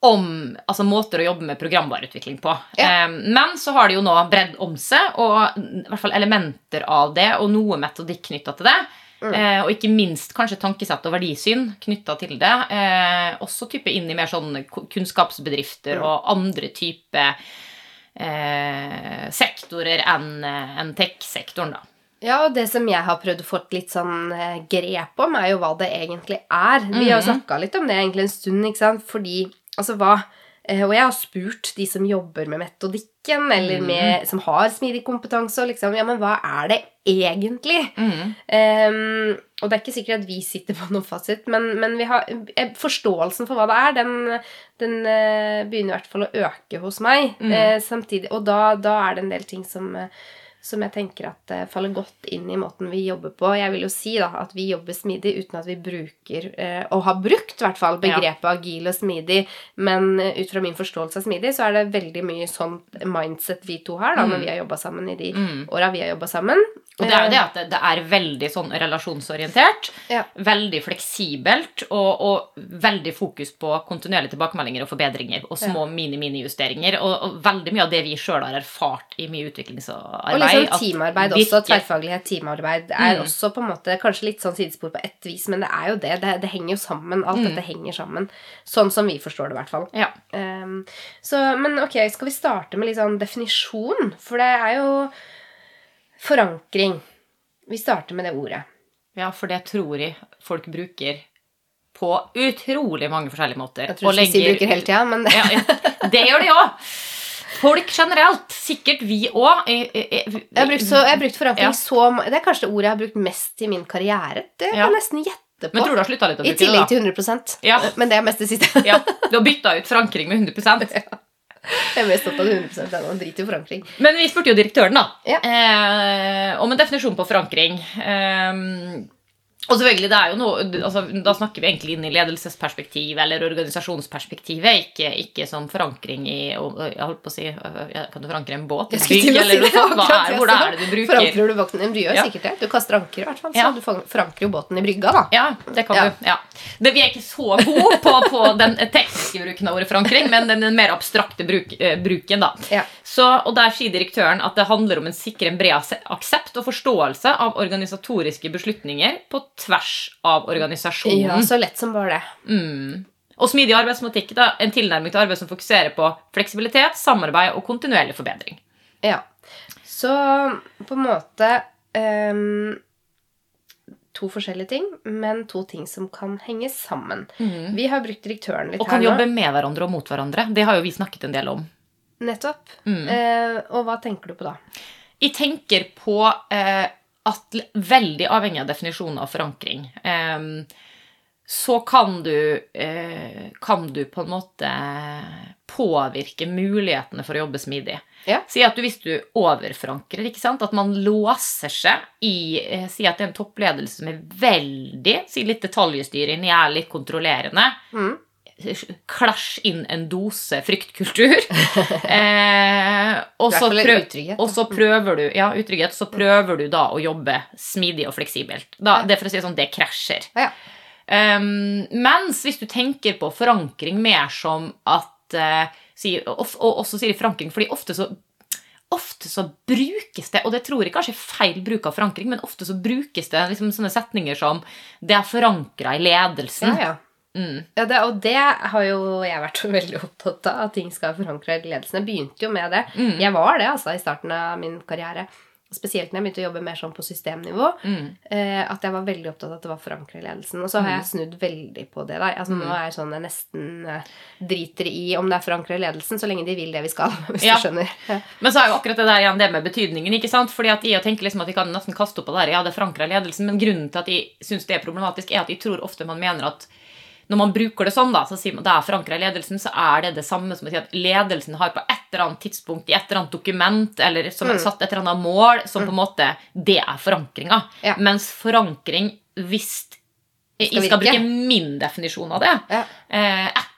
Om altså måter å jobbe med programvareutvikling på. Ja. Men så har det jo nå bredd om seg, og i hvert fall elementer av det, og noe metodikk knytta til det. Mm. Eh, og ikke minst kanskje tankesett og verdisyn knytta til det. Eh, også type inn i mer sånn kunnskapsbedrifter Mm. og andre type eh, sektorer enn en tech-sektoren, da. Ja, og det som jeg har prøvd å få litt sånn eh, grep om, er jo hva det egentlig er. Vi har jo Mhm. snakka litt om det egentlig en stund, ikke sant? Fordi Altså, hva eh, Og jeg har spurt de som jobber med metodikken, eller Mhm. med, som har smidig kompetanse, og liksom Ja, men hva er det egentlig? Mm. Um, og det er ikke sikkert at vi sitter på noen fasit, men, men vi har, eh, forståelsen for hva det er, den, den uh, begynner i hvert fall å øke hos meg. Mm. Uh, samtidig, og da, da er det en del ting som, eh, som jeg tenker at eh, faller godt inn i måten vi jobber på. Jeg vil jo si da at vi jobber smidig uten at vi bruker, eh, og har brukt i hvert fall, begrepet agil og smidig. Men eh, ut fra min forståelse av smidig, så er det veldig mye sånn mindset vi to har da, når Mm. vi har jobba sammen i de Mm. åra vi har jobba sammen. Og det er jo Eh, det at det, er veldig sånn relasjonsorientert, Ja. veldig fleksibelt og, og veldig fokus på kontinuerlige tilbakemeldinger og forbedringer og små mini-mini-justeringer. Og, og veldig mye av det vi sjøl har erfart i mye utviklingsarbeid. Og liksom at teamarbeid også. Tverrfaglighet, teamarbeid er Mm. også på en måte kanskje litt sånn sidespor på ett vis, men det er jo det. Det, det henger jo sammen. Alt Mm. dette henger sammen. Sånn som vi forstår det, i hvert fall. Ja. Um, så, men ok, skal vi starte med litt sånn definisjon? For det er jo forankring. Vi starter med det ordet. ja, for det tror jeg folk bruker på utrolig mange forskjellige måter. Jeg tror ikke legger... de bruker hele tida, men det, ja, ja. Det gjør de òg. Folk generelt. Sikkert vi òg. jeg, har brukt så, jeg har brukt Ja. så. Det er kanskje det ordet jeg har brukt mest i min karriere. Det kan Ja. nesten gjette på. Men tror du har slutta litt å I bruke det? tillegg da? til 100 Ja. Men det er mest det siste. Ja, Du har bytta ut forankring med 100% Jeg er mest opptatt av 100 av noen drit i forankring. Men vi spurte jo direktøren da Ja. eh, om en definisjon på forankring. Eh, og selvfølgelig, det er jo noe, altså, Da snakker vi egentlig inn i ledelsesperspektiv eller organisasjonsperspektivet, ikke, ikke som forankring i Jeg holdt på å si øh, Kan du forankre en båt? Et skulle bygg? Eller noe det, sånt? Hvor er det du bruker? Forankrer du båten? Du gjør Ja. sikkert det. Du kaster anker, i hvert fall. Så Ja. du forankrer jo båten i brygga, da. Ja, det kan Ja. du. Ja. Det, vi er ikke så gode på, på den tekniske bruken av ordet forankring, men den, den mer abstrakte bruk, eh, bruken. da. Ja. Så, og Der sier direktøren at det handler om en sikre en bred aksept og forståelse av organisatoriske beslutninger på tvers av organisasjonen. ja, så lett som bare det. Mm. Og smidig arbeidsmatikk, da, en tilnærming til arbeid som fokuserer på fleksibilitet, samarbeid og kontinuerlig forbedring. Ja. Så på en måte um, To forskjellige ting, men to ting som kan henge sammen. Vi har brukt direktøren litt her nå. Og kan jobbe med hverandre og mot hverandre. Det har jo vi snakket en del om. Nettopp. Mm. Uh, og hva tenker du på da? Jeg tenker på eh, at veldig avhengig av definisjonen av forankring, så kan du, eh, kan du på en måte påvirke mulighetene for å jobbe smidig. Ja. Si at du, hvis du overforankrer, ikke sant? at man låser seg i eh, Si at det er en toppledelse som er veldig Si litt detaljstyring, jeg er litt kontrollerende. Mm. Klasj inn en dose fryktkultur. eh, og, så prøv, og så prøver du Ja, utrygghet. Så prøver du da å jobbe smidig og fleksibelt. Da, det for å si det sånn, det krasjer. Ja. Um, mens hvis du tenker på forankring mer som at uh, si, og, og også sier forankring, fordi ofte så Ofte så brukes det, og det tror jeg kanskje er feil bruk av forankring, men ofte så brukes det liksom sånne setninger som 'det er forankra i ledelsen'. Ja, ja. Mm. Ja, det, og det har jo jeg vært veldig opptatt av, at ting skal forankre i ledelsen. Jeg begynte jo med det. Mm. Jeg var det altså i starten av min karriere. Spesielt når jeg begynte å jobbe mer sånn på systemnivå. Mm. Eh, at jeg var veldig opptatt av at det var forankra i ledelsen. Og så har jeg snudd veldig på det. da. Altså, Nå er jeg sånn jeg nesten eh, driter i om det er forankra i ledelsen, så lenge de vil det vi skal. hvis Ja. du skjønner. Men så er jo akkurat det der igjen det med betydningen. ikke sant? Fordi at jeg tenker liksom at jeg kan nesten kaste opp på det her, ja, det er forankret i ledelsen, men grunnen til at jeg syns det er problematisk, er at jeg tror ofte man mener at når man bruker det sånn, da, så sier man det er forankret i ledelsen, så er det det samme som å si at ledelsen har på et eller annet tidspunkt i et eller annet dokument eller som er Mm. satt et eller annet mål, som på en måte Det er forankringa. Ja. Mens forankring, hvis jeg skal bruke min definisjon av det, Ja.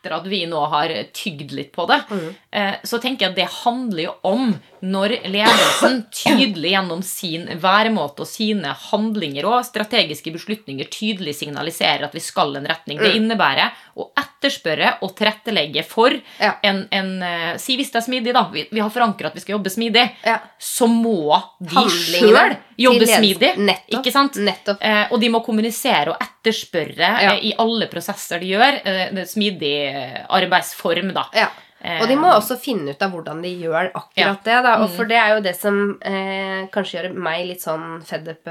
Etter at vi nå har tygd litt på det, Mm. eh, så tenker jeg at det handler jo om når ledelsen tydelig gjennom sin væremåte og sine handlinger og strategiske beslutninger tydelig signaliserer at vi skal en retning. Det Mm. innebærer å etterspørre og tilrettelegge for Ja. en, en uh, Si hvis det er smidig, da. Vi, vi har forankra at vi skal jobbe smidig. Ja. Så må de sjøl jobbe smidig. Nettopp. Ikke sant? Nettopp. Eh, og de må kommunisere og etterspørre Ja. eh, i alle prosesser de gjør. Eh, smidig eh, arbeidsform, da. Ja. Eh, Og de må også finne ut av hvordan de gjør akkurat Ja. det. da, og Mm. For det er jo det som eh, kanskje gjør meg litt sånn fed up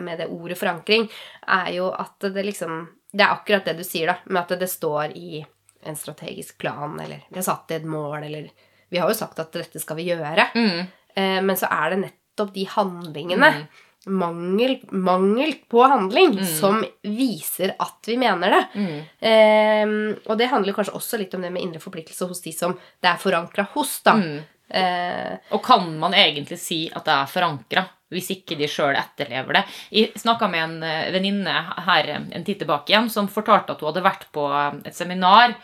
med det ordet forankring, er jo at det liksom Det er akkurat det du sier, da, med at det står i en strategisk plan, eller vi har satt et mål, eller Vi har jo sagt at dette skal vi gjøre, mm, eh, men så er det nettopp de handlingene Mangel, mangel på handling Mm. som viser at vi mener det. mm, Eh, og det handler kanskje også litt om det med indre forpliktelse hos de som det er forankra hos. da. mm. Eh, Og kan man egentlig si at det er forankra, hvis ikke de sjøl etterlever det? Jeg snakka med en eh, venninne her eh, en tid tilbake igjen som fortalte at hun hadde vært på eh, et seminar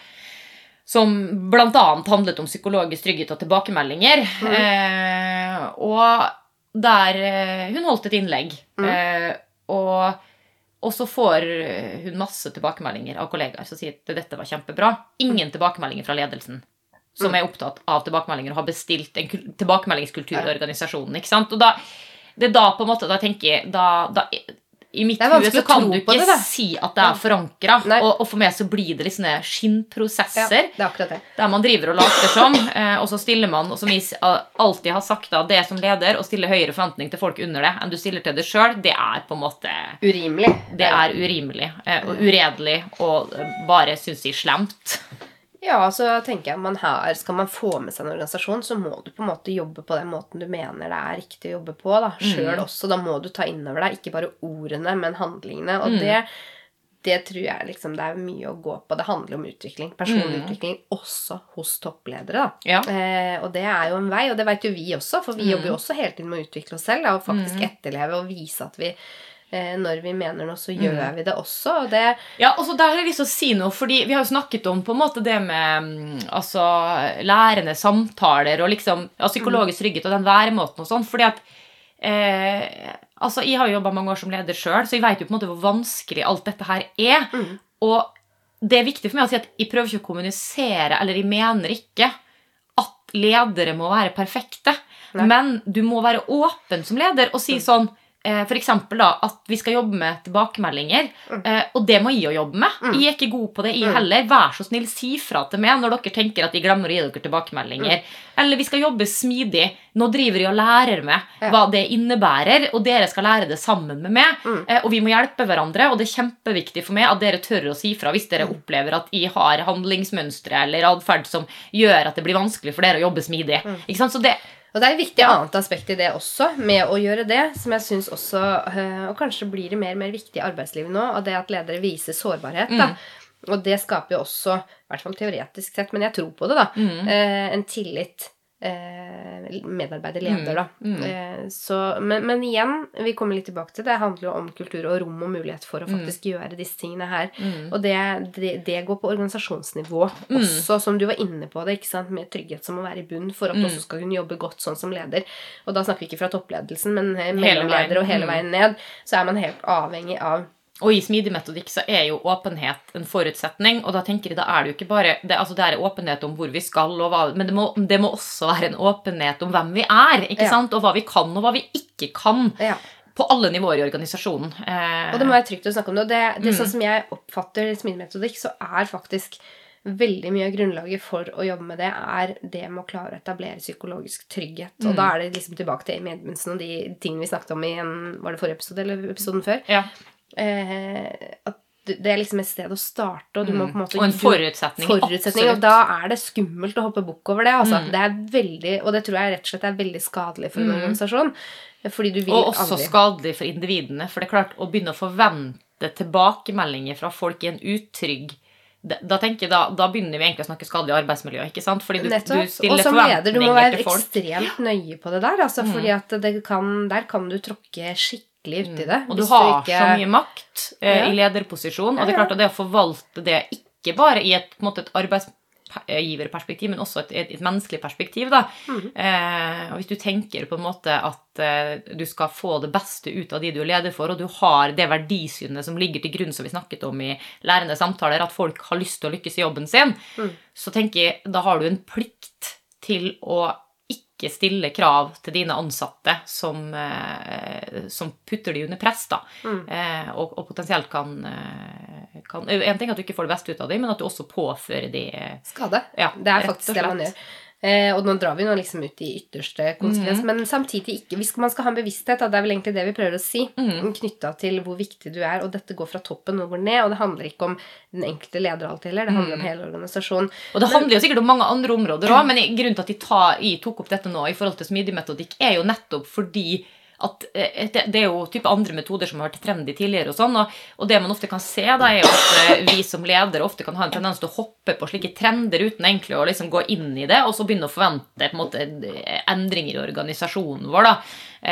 som bl.a. handlet om psykologisk trygghet og tilbakemeldinger. Eh, og der Hun holdt et innlegg. Eh, og, og så får hun masse tilbakemeldinger av kollegaer som sier at dette var kjempebra. Ingen tilbakemeldinger fra ledelsen som er opptatt av tilbakemeldinger og har bestilt en tilbakemeldingskultur i organisasjonen. ikke sant? Og da, det er da på en måte, da tenker jeg da, da, I mitt vanskelig så kan du ikke det, si at det er forankra. Og, og for meg så blir det litt sånne ja, skinnprosesser. det er akkurat det. Der man driver og later som, eh, og så stiller man, og som vi alltid har sagt, da, det som leder, å stille høyere forventning til folk under det enn du stiller til deg sjøl, det er på en måte Urimelig. Det er urimelig eh, og uredelig og eh, bare, syns jeg, slemt. Ja, så tenker jeg man her, Skal man få med seg en organisasjon, så må du på en måte jobbe på den måten du mener det er riktig å jobbe på. da, Sjøl også. Da må du ta inn over deg ikke bare ordene, men handlingene. Og det, det tror jeg liksom det er mye å gå på. Det handler om utvikling. Personlig utvikling også hos toppledere. da. Ja. Eh, og det er jo en vei, og det vet jo vi også, for vi jobber jo også hele tiden med å utvikle oss selv da, og faktisk etterleve og vise at vi når vi mener noe, så gjør vi det også. Og det Ja, og så der har jeg lyst til å si noe, fordi vi har jo snakket om på en måte det med mm, altså, lærende samtaler og liksom ja, psykologisk trygghet og den væremåten og sånn, fordi at eh, altså, Jeg har jo jobba mange år som leder sjøl, så jeg vet jo på en måte hvor vanskelig alt dette her er. Mm. Og det er viktig for meg å si at jeg prøver ikke å kommunisere, eller jeg mener ikke at ledere må være perfekte. Nei. Men du må være åpen som leder og si sånn eh, for da, at vi skal jobbe med tilbakemeldinger. Eh, og det må jeg jo jobbe med. Jeg er ikke god på det, jeg Mm. heller. Vær så snill, si fra til meg når dere tenker at jeg glemmer å gi dere tilbakemeldinger. Eller vi skal jobbe smidig. Nå driver jeg og lærer meg hva det innebærer, og dere skal lære det sammen med meg. Mm. Eh, og vi må hjelpe hverandre, og det er kjempeviktig for meg at dere tør å si fra hvis dere opplever at jeg har handlingsmønstre eller atferd som gjør at det blir vanskelig for dere å jobbe smidig. Ikke sant? Så det, Og det er et viktig Ja. annet aspekt i det også, med å gjøre det, som jeg syns også øh, Og kanskje blir det mer og mer viktig i arbeidslivet nå, og det at ledere viser sårbarhet. da. Og det skaper jo også, i hvert fall teoretisk sett, men jeg tror på det, da, mm. en tillit eh, medarbeider-leder, da. Mm. Eh, så, men, men igjen, vi kommer litt tilbake til det, det handler jo om kultur og rom og mulighet for å faktisk gjøre disse tingene her. Mm. Og det, det, det går på organisasjonsnivå også, som du var inne på det, ikke sant, med trygghet som må være i bunn for at Mm. du også skal kunne jobbe godt sånn som leder. Og da snakker vi ikke fra toppledelsen, men mellomleder mellom ledere og hele Mm. veien ned, så er man helt avhengig av Og i smidig metodikk så er jo åpenhet en forutsetning. Og da tenker jeg, da er det jo ikke bare Det, altså det er åpenhet om hvor vi skal, og hva, men det må, det må også være en åpenhet om hvem vi er. ikke Ja. sant? Og hva vi kan, og hva vi ikke kan. ja. På alle nivåer i organisasjonen. Eh, Og det må være trygt å snakke om det. Og det, det er Mm. sånn som jeg oppfatter smidig metodikk, så er faktisk veldig mye av grunnlaget for å jobbe med det, er det med å klare å etablere psykologisk trygghet. Mm. Og da er det liksom tilbake til Amy Edmundsen og de tingene vi snakket om i en, var det forrige episode eller episoden før. ja. Eh, at det er liksom et sted å starte, og du må på en måte Mm. Og en forutsetning. forutsetning, og da er det skummelt å hoppe bukk over det. Altså. Mm. Det er veldig, og det tror jeg rett og slett er veldig skadelig for en Mm. organisasjon. Fordi du vil Og også aldri skadelig for individene. For det er klart, å begynne å forvente tilbakemeldinger fra folk i en utrygg da, tenker jeg da, da begynner vi egentlig å snakke skadelig arbeidsmiljø. ikke sant? Fordi du, du Nettopp. Og som leder, du må være ekstremt nøye på det der. Altså, Mm. fordi at det kan, der kan du tråkke skikkelig uti det. Og du har har ikke- så mye makt eh, Ja. i lederposisjon. Og det er klart at det å forvalte det ikke bare i et, måte, et arbeidsgiverperspektiv, men også et, et, et menneskelig perspektiv. Da. Mm. Eh, og hvis du tenker på en måte at eh, du skal få det beste ut av de du er leder for, og du har det verdisynet som ligger til grunn, som vi snakket om i lærende samtaler, at folk har lyst til å lykkes i jobben sin, mm. så tenker jeg da har du en plikt til å ikke stille krav til dine ansatte som, eh, som putter de under press, da. Mm. Eh, og, og potensielt kan, eh, kan En ting er at du ikke får det beste ut av dem, men at du også påfører de skade. ja, Det er faktisk det man gjør. Eh, og nå drar vi nå liksom ut i ytterste konsekvens, mm. men samtidig ikke. Hvis man skal ha en bevissthet, da, det er vel egentlig det vi prøver å si, mm. knytta til hvor viktig du er, og dette går fra toppen og går ned, og det handler ikke om den enkelte leder alltid heller, det handler mm. om hele organisasjonen. Og det handler jo sikkert om mange andre områder òg, men grunnen til at jeg tok opp dette nå i forhold til smidig metodikk, er jo nettopp fordi at eh, det, er jo type andre metoder som har vært trendy tidligere, og sånn, og, og det man ofte kan se, da, er jo at eh, vi som ledere ofte kan ha en tendens til å hoppe på slike trender uten egentlig å liksom gå inn i det, og så begynne å forvente på en måte endringer i organisasjonen vår. da,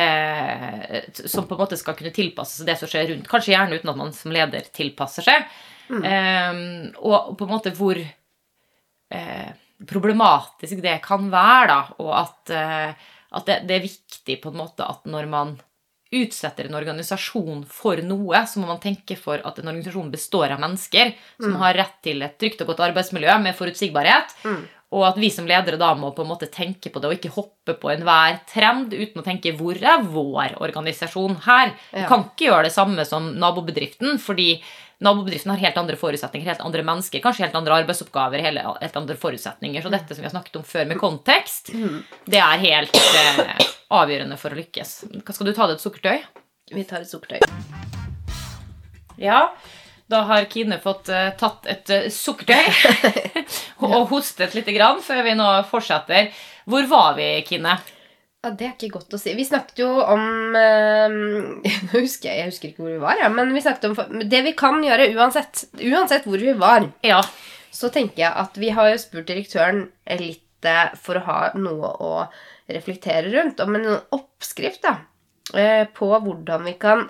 eh, Som på en måte skal kunne tilpasse seg det som skjer rundt. Kanskje gjerne uten at man som leder tilpasser seg. Eh, og på en måte hvor eh, problematisk det kan være, da, og at, eh, at det, det er viktig på en måte at når man utsetter en organisasjon for noe, så må man tenke for at en organisasjon består av mennesker som har rett til et trygt og godt arbeidsmiljø med forutsigbarhet. Mm. Og at vi som ledere da må på en måte tenke på det og ikke hoppe på enhver trend uten å tenke hvor er vår organisasjon her? Vi Ja. kan ikke gjøre det samme som nabobedriften, fordi nabobedriften har helt andre forutsetninger, helt andre mennesker, kanskje helt andre arbeidsoppgaver, helt andre forutsetninger. Så dette som vi har snakket om før med kontekst, det er helt eh, avgjørende for å lykkes. Skal du ta det et sukkertøy? Vi tar et sukkertøy. Ja. Da har Kine fått eh, tatt et uh, sukkertøy og hostet litt grann før vi nå fortsetter. Hvor var vi, Kine? Ja, Det er ikke godt å si. Vi snakket jo om eh, Nå husker jeg, jeg husker ikke hvor vi var, ja, men vi snakket om det vi kan gjøre uansett. Uansett hvor vi var. Ja. Så tenker jeg at vi har jo spurt direktøren litt eh, for å ha noe å reflektere rundt. Om en oppskrift da, eh, på hvordan vi kan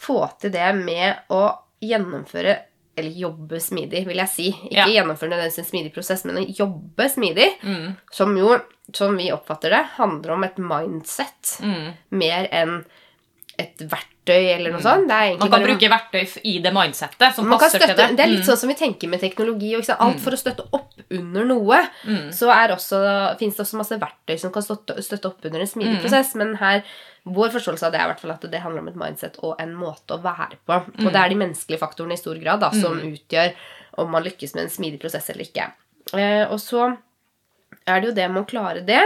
få til det med å gjennomføre eller jobbe smidig, vil jeg si. Ikke Ja. gjennomføre nødvendigvis en smidig prosess, men å jobbe smidig. Mm, Som jo, som vi oppfatter det, handler om et mindset mm, mer enn et verktøy eller noe sånt. Det er Man kan bruke verktøy i det mindsettet som man kan passer til det. det er litt Mm. sånn som vi tenker med teknologi. Og? Alt for å støtte opp under noe. Mm. Så finnes det også masse verktøy som kan støtte, støtte opp under en smidig Mm. prosess. Men her, vår forståelse av det er i hvert fall at det handler om et mindset og en måte å være på. Mm. Og det er de menneskelige faktorene i stor grad da, som utgjør om man lykkes med en smidig prosess eller ikke. Eh, og så er det jo det med å klare det,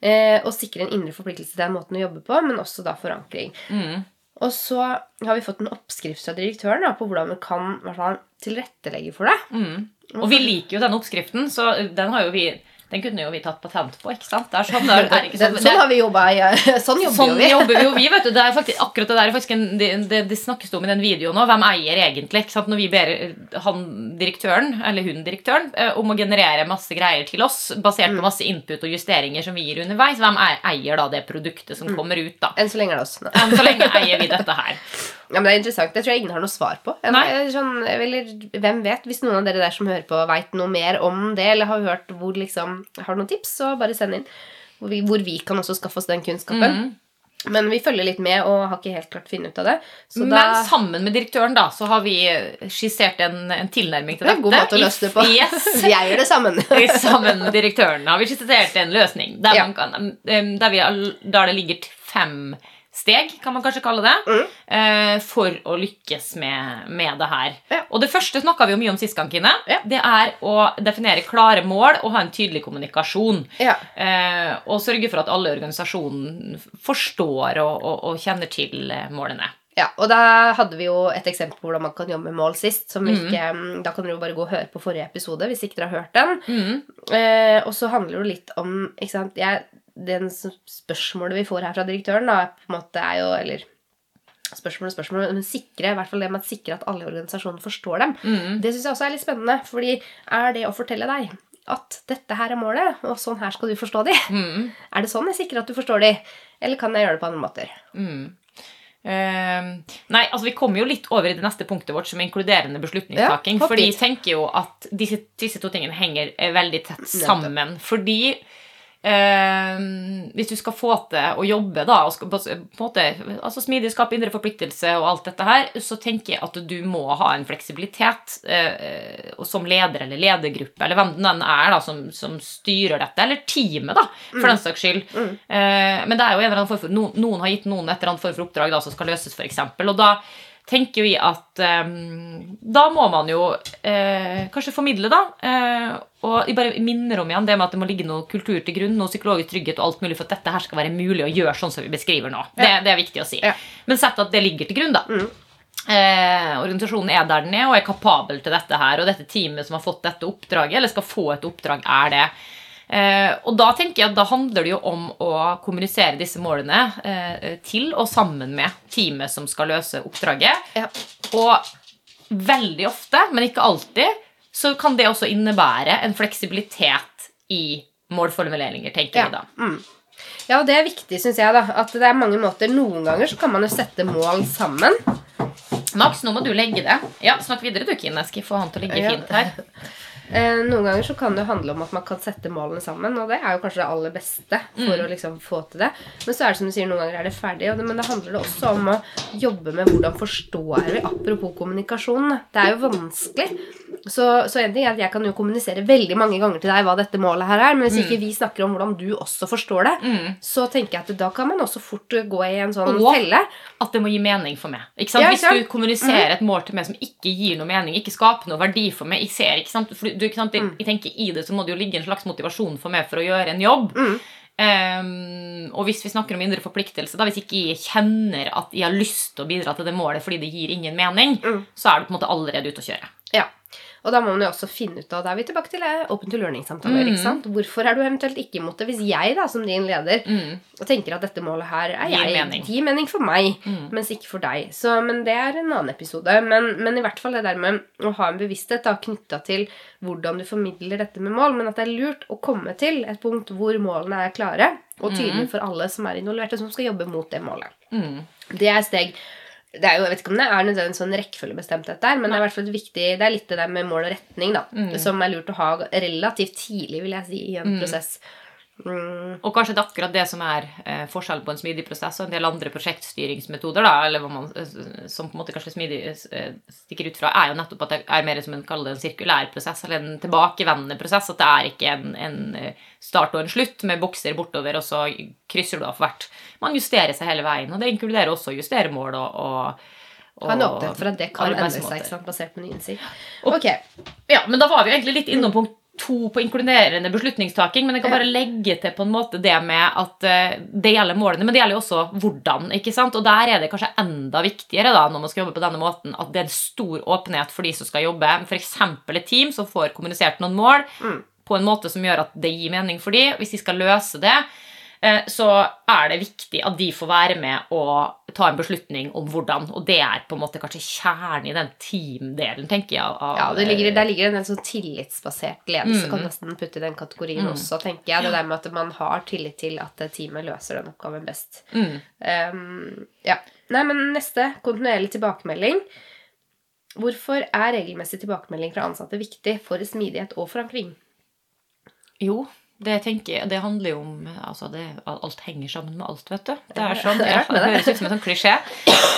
eh, og sikre en indre forpliktelse til den måten å jobbe på, men også da forankring. Mm. Og så har vi fått en oppskrift fra direktøren da, på hvordan vi kan fall, tilrettelegge for det. Mm. Og vi liker jo den oppskriften, så den har jo vi den kunne jo vi tatt patent på. ikke sant? Sånn, det er, er ikke sånn, sånn har vi jobba i Sånn jobber Sånn jo vi. jobber jo vi, vet du. Det er faktisk, akkurat det der er faktisk en, det, det, det snakkes om i den videoen òg. Hvem eier egentlig? ikke sant? Når vi ber eh, han direktøren, eller hun direktøren, eh, om å generere masse greier til oss, basert Mm. på masse input og justeringer som vi gir underveis, hvem er, eier da det produktet som Mm. kommer ut, da? Enn så lenge er det oss. Nå. Enn så lenge eier vi dette her. Ja, men Det er interessant. Det tror jeg ingen har noe svar på. Jeg- Sånn, eller, hvem vet? Hvis noen av dere der som hører på, veit noe mer om det, eller har hørt hvor liksom, har noen tips, så bare send inn. Hvor vi, hvor vi kan også skaffe oss den kunnskapen. Mm. Men vi følger litt med og har ikke helt klart funnet ut av det. Så Men da sammen med direktøren da, så har vi skissert en, en tilnærming til Det dette. god måte å løse det på. Yes. Vi eier det sammen. Sammen med direktøren har vi skissert en løsning der, Ja. man kan, der, vi, der det ligger fem steg, kan man kanskje kalle det, Mm. eh, for å lykkes med, med det her. Ja. Og det første snakka vi jo mye om sist gang, Kine. Ja. Det er å definere klare mål og ha en tydelig kommunikasjon. Ja. Eh, og sørge for at alle i organisasjonen forstår og, og, og kjenner til eh, målene. Ja, og da hadde vi jo et eksempel på hvordan man kan jobbe med mål sist. Som Mhm. ikke, Da kan dere jo bare gå og høre på forrige episode hvis ikke dere har hørt den. Mm. Og så handler det litt om ikke sant, jeg, Den spørsmålet vi får her fra direktøren, da, på en måte er jo Eller spørsmål og spørsmål, men sikre, i hvert fall det med å sikre at alle i organisasjonen forstår dem. Mm. Det syns jeg også er litt spennende. fordi er det å fortelle deg at dette her er målet, og sånn her skal du forstå de? Mm. Er det sånn jeg sikrer at du forstår de? Eller kan jeg gjøre det på andre måter? Mm. Eh, nei, altså Vi kommer jo litt over i det neste punktet vårt, som er inkluderende beslutningstaking. Ja, fordi jeg tenker jo at disse, disse to tingene henger eh, veldig tett sammen. Fordi eh, hvis du skal få til å jobbe, da, og skal, på en måte, altså smidig skape indre forpliktelse og alt dette her, så tenker jeg at du må ha en fleksibilitet eh, som leder eller ledergruppe, eller hvem den er da, som, som styrer dette, eller teamet, da, for den saks skyld. Eh, men det er jo en eller annen form for, noen, noen har gitt noen et eller annet form for oppdrag da, som skal løses, f.eks. Og da tenker vi at eh, da må man jo eh, kanskje formidle, da. Eh, og jeg bare minner om igjen det med at det må ligge noe kultur til grunn, noe psykologisk trygghet og alt mulig for at dette her skal være mulig å gjøre sånn som vi beskriver nå. Det, det er viktig å si. Ja. Men sett at det ligger til grunn, da. Eh, organisasjonen er der den er og er kapabel til dette her. Og dette teamet som har fått dette oppdraget, eller skal få et oppdrag, er det. Eh, og da tenker jeg at da handler det jo om å kommunisere disse målene eh, til og sammen med teamet som skal løse oppdraget. Ja. Og veldig ofte, men ikke alltid, så kan det også innebære en fleksibilitet i målformuleringer, tenker Ja. vi da. Mm. Ja, og det er viktig, syns jeg. da At det er mange måter Noen ganger så kan man jo sette mål sammen. Max, nå må du legge det. Ja, Snakk videre, du, Kine. Skal få han til å ligge fint her. Eh, noen ganger så kan det handle om at man kan sette målene sammen, og det er jo kanskje det aller beste for å liksom få til det. Men så er det som du sier, noen ganger er det ferdig, det, men det handler det også om å jobbe med hvordan forstår vi, apropos kommunikasjon. Det er jo vanskelig. Så, så en ting er at jeg kan jo kommunisere veldig mange ganger til deg hva dette målet her er, men hvis ikke vi snakker om hvordan du også forstår det, Mm. så tenker jeg at da kan man også fort gå i en sånn Og- felle. At det må gi mening for meg. Ikke sant? Ja, Hvis ikke sant? du kommuniserer et mål til meg som ikke gir noe mening, ikke skaper noe verdi for meg Jeg ser, ikke sant? For du, ikke sant? Mm. jeg tenker I det så må det jo ligge en slags motivasjon for meg for å gjøre en jobb. Mm. Um, og hvis vi snakker om indre forpliktelse, da, hvis ikke jeg kjenner at jeg har lyst til å bidra til det målet fordi det gir ingen mening, Mm. så er du på en måte allerede ute å kjøre. Og da må man jo også finne ut av Da er vi tilbake til eh, open to learning-samtaler. Mm. Hvorfor er du eventuelt ikke imot det? Hvis jeg da, som din leder Mm. tenker at dette målet her er Gir jeg, mening. gir mening for meg, Mm. mens ikke for deg. Så, men det er en annen episode. Men, men i hvert fall det der med å ha en bevissthet knytta til hvordan du formidler dette med mål, men at det er lurt å komme til et punkt hvor målene er klare og tydelige for alle som er involverte, som skal jobbe mot det målet. Mm. Det er steg det er jo, Jeg vet ikke om det er nødvendigvis sånn rekkefølgebestemthet der, men det er i hvert fall viktig, det er litt det der med mål og retning da, Mm. som er lurt å ha relativt tidlig vil jeg si, i en prosess. Mm. Og kanskje det er akkurat det som er eh, forskjellen på en smidig prosess og en del andre prosjektstyringsmetoder, da, eller hva man, eh, som på en måte kanskje smidig eh, stikker ut fra, er jo nettopp at det er mer som en, kaller det en sirkulær prosess, eller en tilbakevendende prosess. At det er ikke en, en eh, start og en slutt med bokser bortover, og så krysser du av hvert. Man justerer seg hele veien, og det inkluderer også å justere mål og, og Ha en åpenhet for at det kan endre seg, basert på ny innsikt. Og- Ok. Ja, men da var vi jo egentlig litt innom punkt to på inkluderende beslutningstaking. Men jeg kan bare legge til på en måte det med at eh, det gjelder målene, men det gjelder jo også hvordan. ikke sant? Og der er det kanskje enda viktigere da, når man skal jobbe på denne måten, at det er en stor åpenhet for de som skal jobbe. F.eks. et team som får kommunisert noen mål Mm. på en måte som gjør at det gir mening for de. Hvis de skal løse det, så er det viktig at de får være med og ta en beslutning om hvordan. Og det er på en måte kanskje kjernen i den team-delen, tenker jeg. Av, Ja, det ligger, Der ligger det en sånn tillitsbasert ledelse. Mm. Kan nesten putte i den kategorien Mm. også, tenker jeg. Det der med at man har tillit til at teamet løser den oppgaven best. Mm. Um, ja. Nei, men neste. Kontinuerlig tilbakemelding. Hvorfor er regelmessig tilbakemelding fra ansatte viktig for smidighet og forankring? Jo, det tenker jeg, det handler jo om altså det, Alt henger sammen med alt, vet du. Det er sånn, ja, det det. høres ut som en sånn klisjé.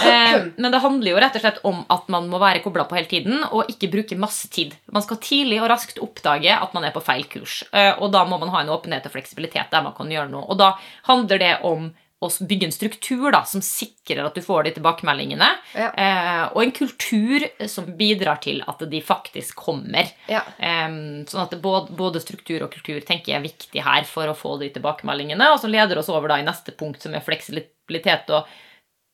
Eh, men det handler jo rett og slett om at man må være kobla på hele tiden og ikke bruke masse tid. Man skal tidlig og raskt oppdage at man er på feil kurs. Eh, og da må man ha en åpenhet og fleksibilitet der man kan gjøre noe. Og da handler det om å bygge en struktur da, som sikrer at du får de tilbakemeldingene. Ja. Eh, og en kultur som bidrar til at de faktisk kommer. Ja. Eh, sånn at både, både struktur og kultur tenker jeg er viktig her for å få de tilbakemeldingene, og som leder oss over da i neste punkt, som er fleksibilitet og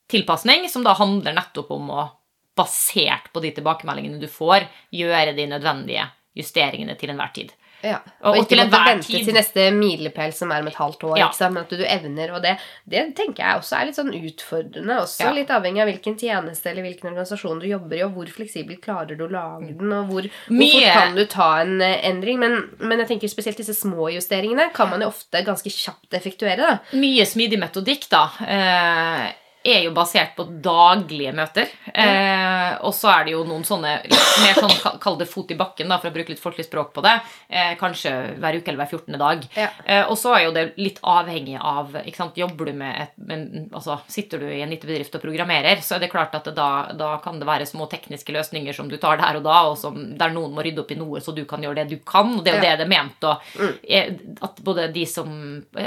tilpasning, som da handler nettopp om å, basert på de tilbakemeldingene du får, gjøre de nødvendige justeringene til enhver tid. Ja. Og- Og, og ikke måtte vente tid. til neste milepæl som er om et halvt år. Ja. Men at du evner, og det, det tenker jeg også er litt sånn utfordrende. Også Ja. litt avhengig av hvilken tjeneste eller hvilken organisasjon du jobber i, og hvor fleksibelt klarer du å lage den, og hvor, hvor fort kan du ta en eh, endring. Men, men jeg tenker spesielt disse små justeringene kan man jo ofte ganske kjapt effektuere. da. Mye smidig metodikk, da, eh, er jo basert på daglige møter. Eh, og så er det jo noen sånne mer sånn, kall- det fot i bakken, da, for å bruke litt folkelig språk på det. Eh, kanskje hver uke eller hver 14. dag. Ja. Eh, og så er jo det litt avhengig av ikke sant, Jobber du med et men, altså, Sitter du i en liten bedrift og programmerer, så er det klart at det da, da kan det være små tekniske løsninger som du tar der og da, og som, der noen må rydde opp i noe, så du kan gjøre det du kan. og Det er jo Ja. det det er ment. Og, Mm. at både de som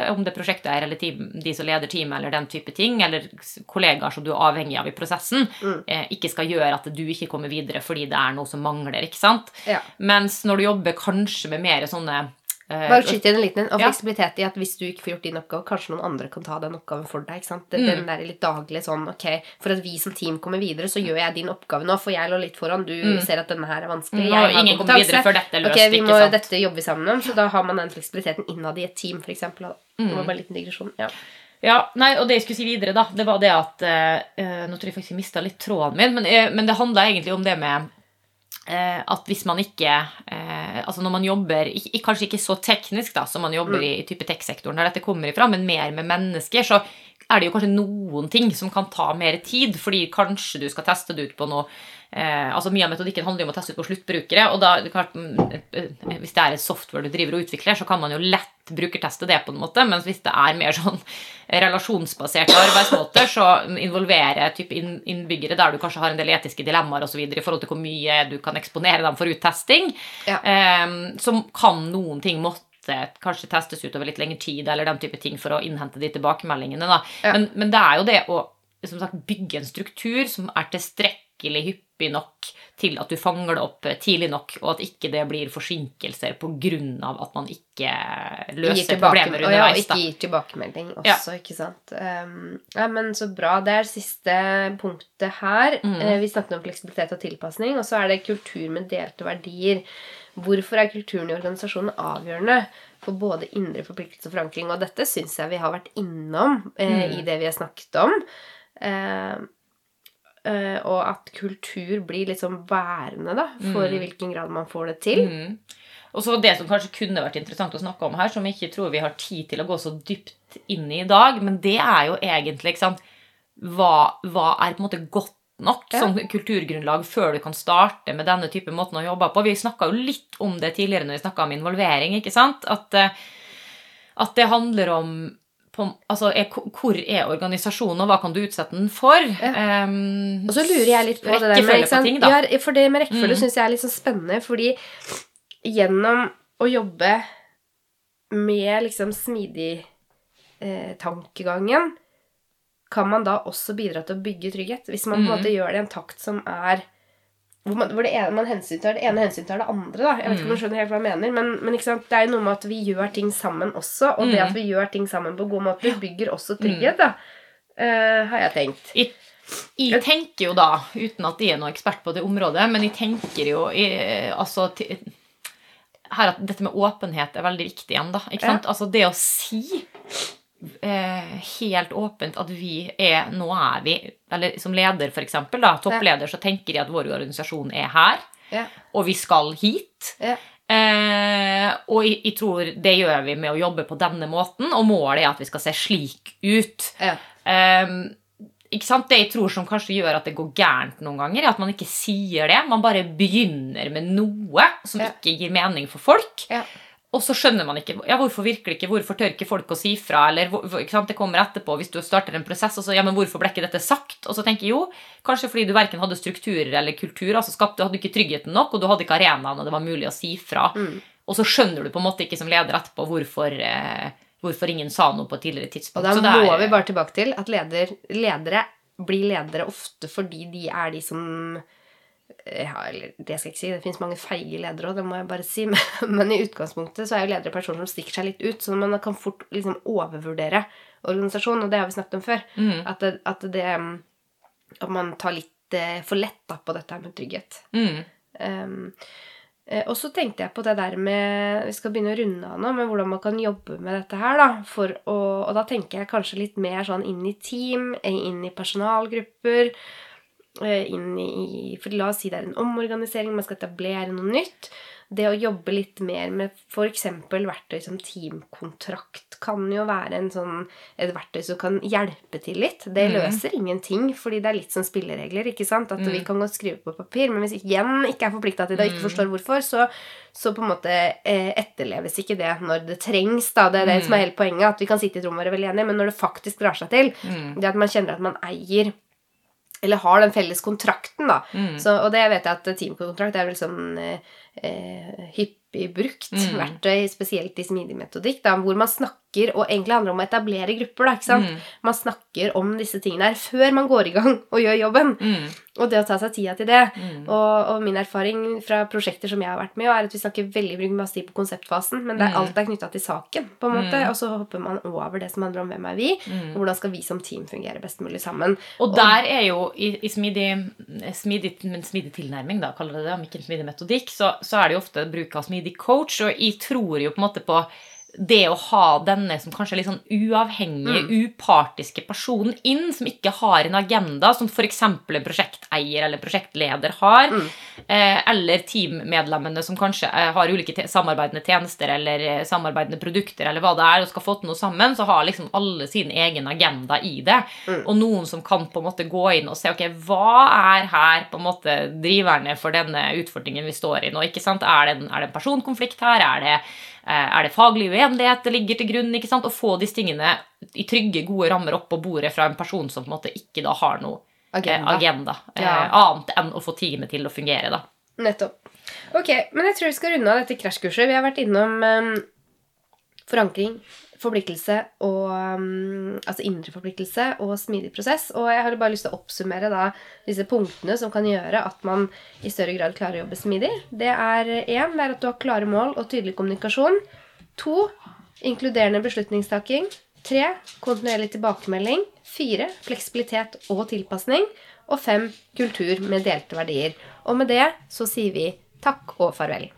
Om det prosjektet er, eller team, de som leder teamet, eller den type ting, eller kollegaer som du er avhengig av i prosessen, Mm. eh, ikke skal gjøre at du ikke kommer videre fordi det er noe som mangler. ikke sant? Ja. Mens når du jobber kanskje med mer sånne eh, Bare skyt inn en liten en. Og Ja. fleksibilitet i at hvis du ikke får gjort din oppgave, kanskje noen andre kan ta den oppgaven for deg. ikke sant? Den, Mm. den der litt daglig sånn Ok, for at vi som team kommer videre, så gjør jeg din oppgave nå, for jeg lå litt foran. Du Mm. ser at denne her er vanskelig. Nå, jeg og har ingen kommer videre før dette er løst. Ok, vi må? Dette jobber vi sammen om, så da har man den fleksibiliteten innad i et team, f.eks. Det var Mm. bare en liten digresjon. Ja. Ja, nei, og det jeg skulle si videre, da, det var det at eh, Nå tror jeg faktisk jeg mista litt tråden min, men, eh, men det handla egentlig om det med eh, at hvis man ikke eh, Altså når man jobber ikke, ikke- Kanskje ikke så teknisk da, som man jobber i, i type tech-sektoren, der dette kommer ifra, men mer med mennesker, så er det jo kanskje noen ting som kan ta mer tid, fordi kanskje du skal teste det ut på noe eh, altså Mye av metodikken handler jo om å teste ut på sluttbrukere. og da, klart, mm, eh, Hvis det er et software du driver og utvikler, så kan man jo lett brukerteste det. på en måte, Mens hvis det er mer sånn relasjonsbaserte arbeidsmåter, så involverer type innbyggere der du kanskje har en del etiske dilemmaer og så videre, i forhold til hvor mye du kan eksponere dem for uttesting, Ja. eh, så kan noen ting måtte kanskje testes ut over litt lengre tid, eller den type ting for å innhente de tilbakemeldingene. Ja. Men, men det er jo det å som sagt, bygge en struktur som er tilstrekkelig hyppig nok til at du fanger det opp tidlig nok, og at ikke det blir forsinkelser pga. at man ikke løser problemer og ja, og ikke gir tilbakemelding Ja. også, ikke sant. Um, ja, men så bra. Det er siste punktet her. Mm. Eh, vi snakket om fleksibilitet og tilpasning, og så er det kultur med delte verdier. Hvorfor er kulturen i organisasjonen avgjørende for både indre forpliktelse og forankring? Og dette syns jeg vi har vært innom eh, Mm. i det vi har snakket om. Eh, eh, og at kultur blir liksom værende da, for Mm. i hvilken grad man får det til. Mm. Og så det som kanskje kunne vært interessant å snakke om her, som jeg ikke tror vi har tid til å gå så dypt inn i i dag, men det er jo egentlig ikke sant, hva, hva er på en måte godt nok Ja. som kulturgrunnlag før du kan starte med denne type måten å jobbe på. Vi snakka jo litt om det tidligere når vi snakka om involvering. ikke sant? At, eh, At det handler om på, altså, er, hvor er organisasjonen, og hva kan du utsette den for? Um, Og så lurer jeg litt på det der med, på ting. Ja, for det med rekkefølge Mm. synes jeg er litt sånn spennende, fordi gjennom å jobbe med liksom smidig eh, tankegangen, kan man da også bidra til å bygge trygghet. Hvis man på en Mm. måte gjør det i en takt som er hvor, man, hvor det ene, man hensyntar det ene hensyntar det andre. da. Jeg vet ikke om Mm. du skjønner helt hva jeg mener, men, men sant? det er jo noe med at vi gjør ting sammen også, og det Mm. at vi gjør ting sammen på gode måter, bygger også trygghet, da, Uh, har jeg tenkt. Jeg, jeg tenker jo da, uten at jeg er noen ekspert på det området, men jeg tenker jo jeg, altså, her at dette med åpenhet er veldig viktig igjen. da, ikke Ja. Altså Det å si helt åpent at vi er Nå er vi Eller som leder, da, toppleder, så tenker jeg at vår organisasjon er her, Ja. og vi skal hit. Ja. Eh, og jeg, jeg tror det gjør vi med å jobbe på denne måten, og målet er at vi skal se slik ut. Ja. Eh, ikke sant? Det jeg tror som kanskje gjør at det går gærent noen ganger, er at man ikke sier det. Man bare begynner med noe som Ja. ikke gir mening for folk. Og så skjønner man ikke ja, hvorfor virker det ikke, hvorfor tør ikke folk å si fra, eller ikke sant? det kommer etterpå hvis du starter en prosess, og så ja, men hvorfor ble ikke dette sagt? Og så tenker jeg jo, kanskje fordi du verken hadde strukturer eller kultur, altså skapte, du hadde ikke tryggheten nok, og du hadde ikke arenaen, og det var mulig å si fra. Mm. Og så skjønner du på en måte ikke som leder etterpå hvorfor, eh, hvorfor ingen sa noe på et tidligere tidspunkt. Og da må er- vi bare tilbake til at leder, ledere blir ledere ofte fordi de er de som ja, eller det skal jeg ikke si, det finnes mange feige ledere òg, det må jeg bare si. Men, men i utgangspunktet så er jo ledere personer som stikker seg litt ut, så man kan fort liksom overvurdere organisasjonen, og det har vi snakket om før. Mm. At, det, at, det, at man tar litt eh, for lett da, på dette med trygghet. Mm. Um, eh, og så tenkte jeg på det der med Vi skal begynne å runde av nå, men hvordan man kan jobbe med dette her. da, å, Og da tenker jeg kanskje litt mer sånn inn i team, eh, inn i personalgrupper. Eh, Inn i, for La oss si det er en omorganisering, man skal etablere noe nytt. Det å jobbe litt mer med f.eks. verktøy som teamkontrakt kan jo være en sånn, et verktøy som kan hjelpe til litt. Det løser løser ingenting, fordi det er litt som spilleregler. ikke sant? At vi Mhm. kan godt skrive på papir, men hvis igjen ikke er forplikta til det og ikke forstår hvorfor, så, så på en måte eh, etterleves ikke det når det trengs. da, Det er det som er hele poenget, at vi kan sitte i et rom og være veldig enige, men når det faktisk drar seg til, Mm. det at man kjenner at man eier eller har den felles kontrakten, da. Mm. Så, og det vet jeg at teamkontrakt er vel sånn eh, eh, hyppig brukt Mm. verktøy, spesielt i smidig metodikk, da, hvor man snakker, og egentlig handler om å etablere grupper, da, ikke sant? Mm. Man snakker om disse tingene her før man går i gang og gjør jobben. Mm. Og det å ta seg tida til det. Mm. Og, og min erfaring fra prosjekter som jeg har vært med i, er at vi snakker veldig bruker masse tid på konseptfasen, men det er Mm. alt er knytta til saken, på en måte. Mm. Og så hopper man over det som handler om hvem er vi, og hvordan skal vi som team fungere best mulig sammen. Og der er jo i, i smidig, smidig, smidig tilnærming, da, kaller det det, om ikke en smidig metodikk, så, så er det jo ofte bruk av smidig coach. Og jeg tror jo på en måte på det å ha denne som kanskje litt sånn uavhengige, upartiske personen inn, som ikke har en agenda, som f.eks. en prosjekteier eller prosjektleder har, eh, eller teammedlemmene som kanskje eh, har ulike te samarbeidende tjenester eller eh, samarbeidende produkter, eller hva det er, og skal få til noe sammen, så har liksom alle sin egen agenda i det. Og noen som kan på en måte gå inn og se ok, hva er her på en måte driverne for denne utfordringen vi står i nå. ikke sant? Er det en, er det en personkonflikt her? Er det, er det faglig uenighet det ligger til grunn? ikke sant? Å få disse tingene i trygge, gode rammer opp på bordet fra en person som på en måte ikke da har noe Agenda. agenda, agenda eh, Ja. annet enn å få teamet til å fungere. da. Nettopp. Ok, men jeg tror vi skal runde av dette krasjkurset. Vi har vært innom um, forankring, forpliktelse og um, Altså indre forpliktelse og smidig prosess. Og jeg har bare lyst til å oppsummere da disse punktene som kan gjøre at man i større grad klarer å jobbe smidig. Det er én, er at du har klare mål og tydelig kommunikasjon. To, inkluderende beslutningstaking. Tre, kontinuerlig tilbakemelding. Fire, fleksibilitet og tilpasning. Og fem, kultur med delte verdier. Og med det så sier vi takk og farvel.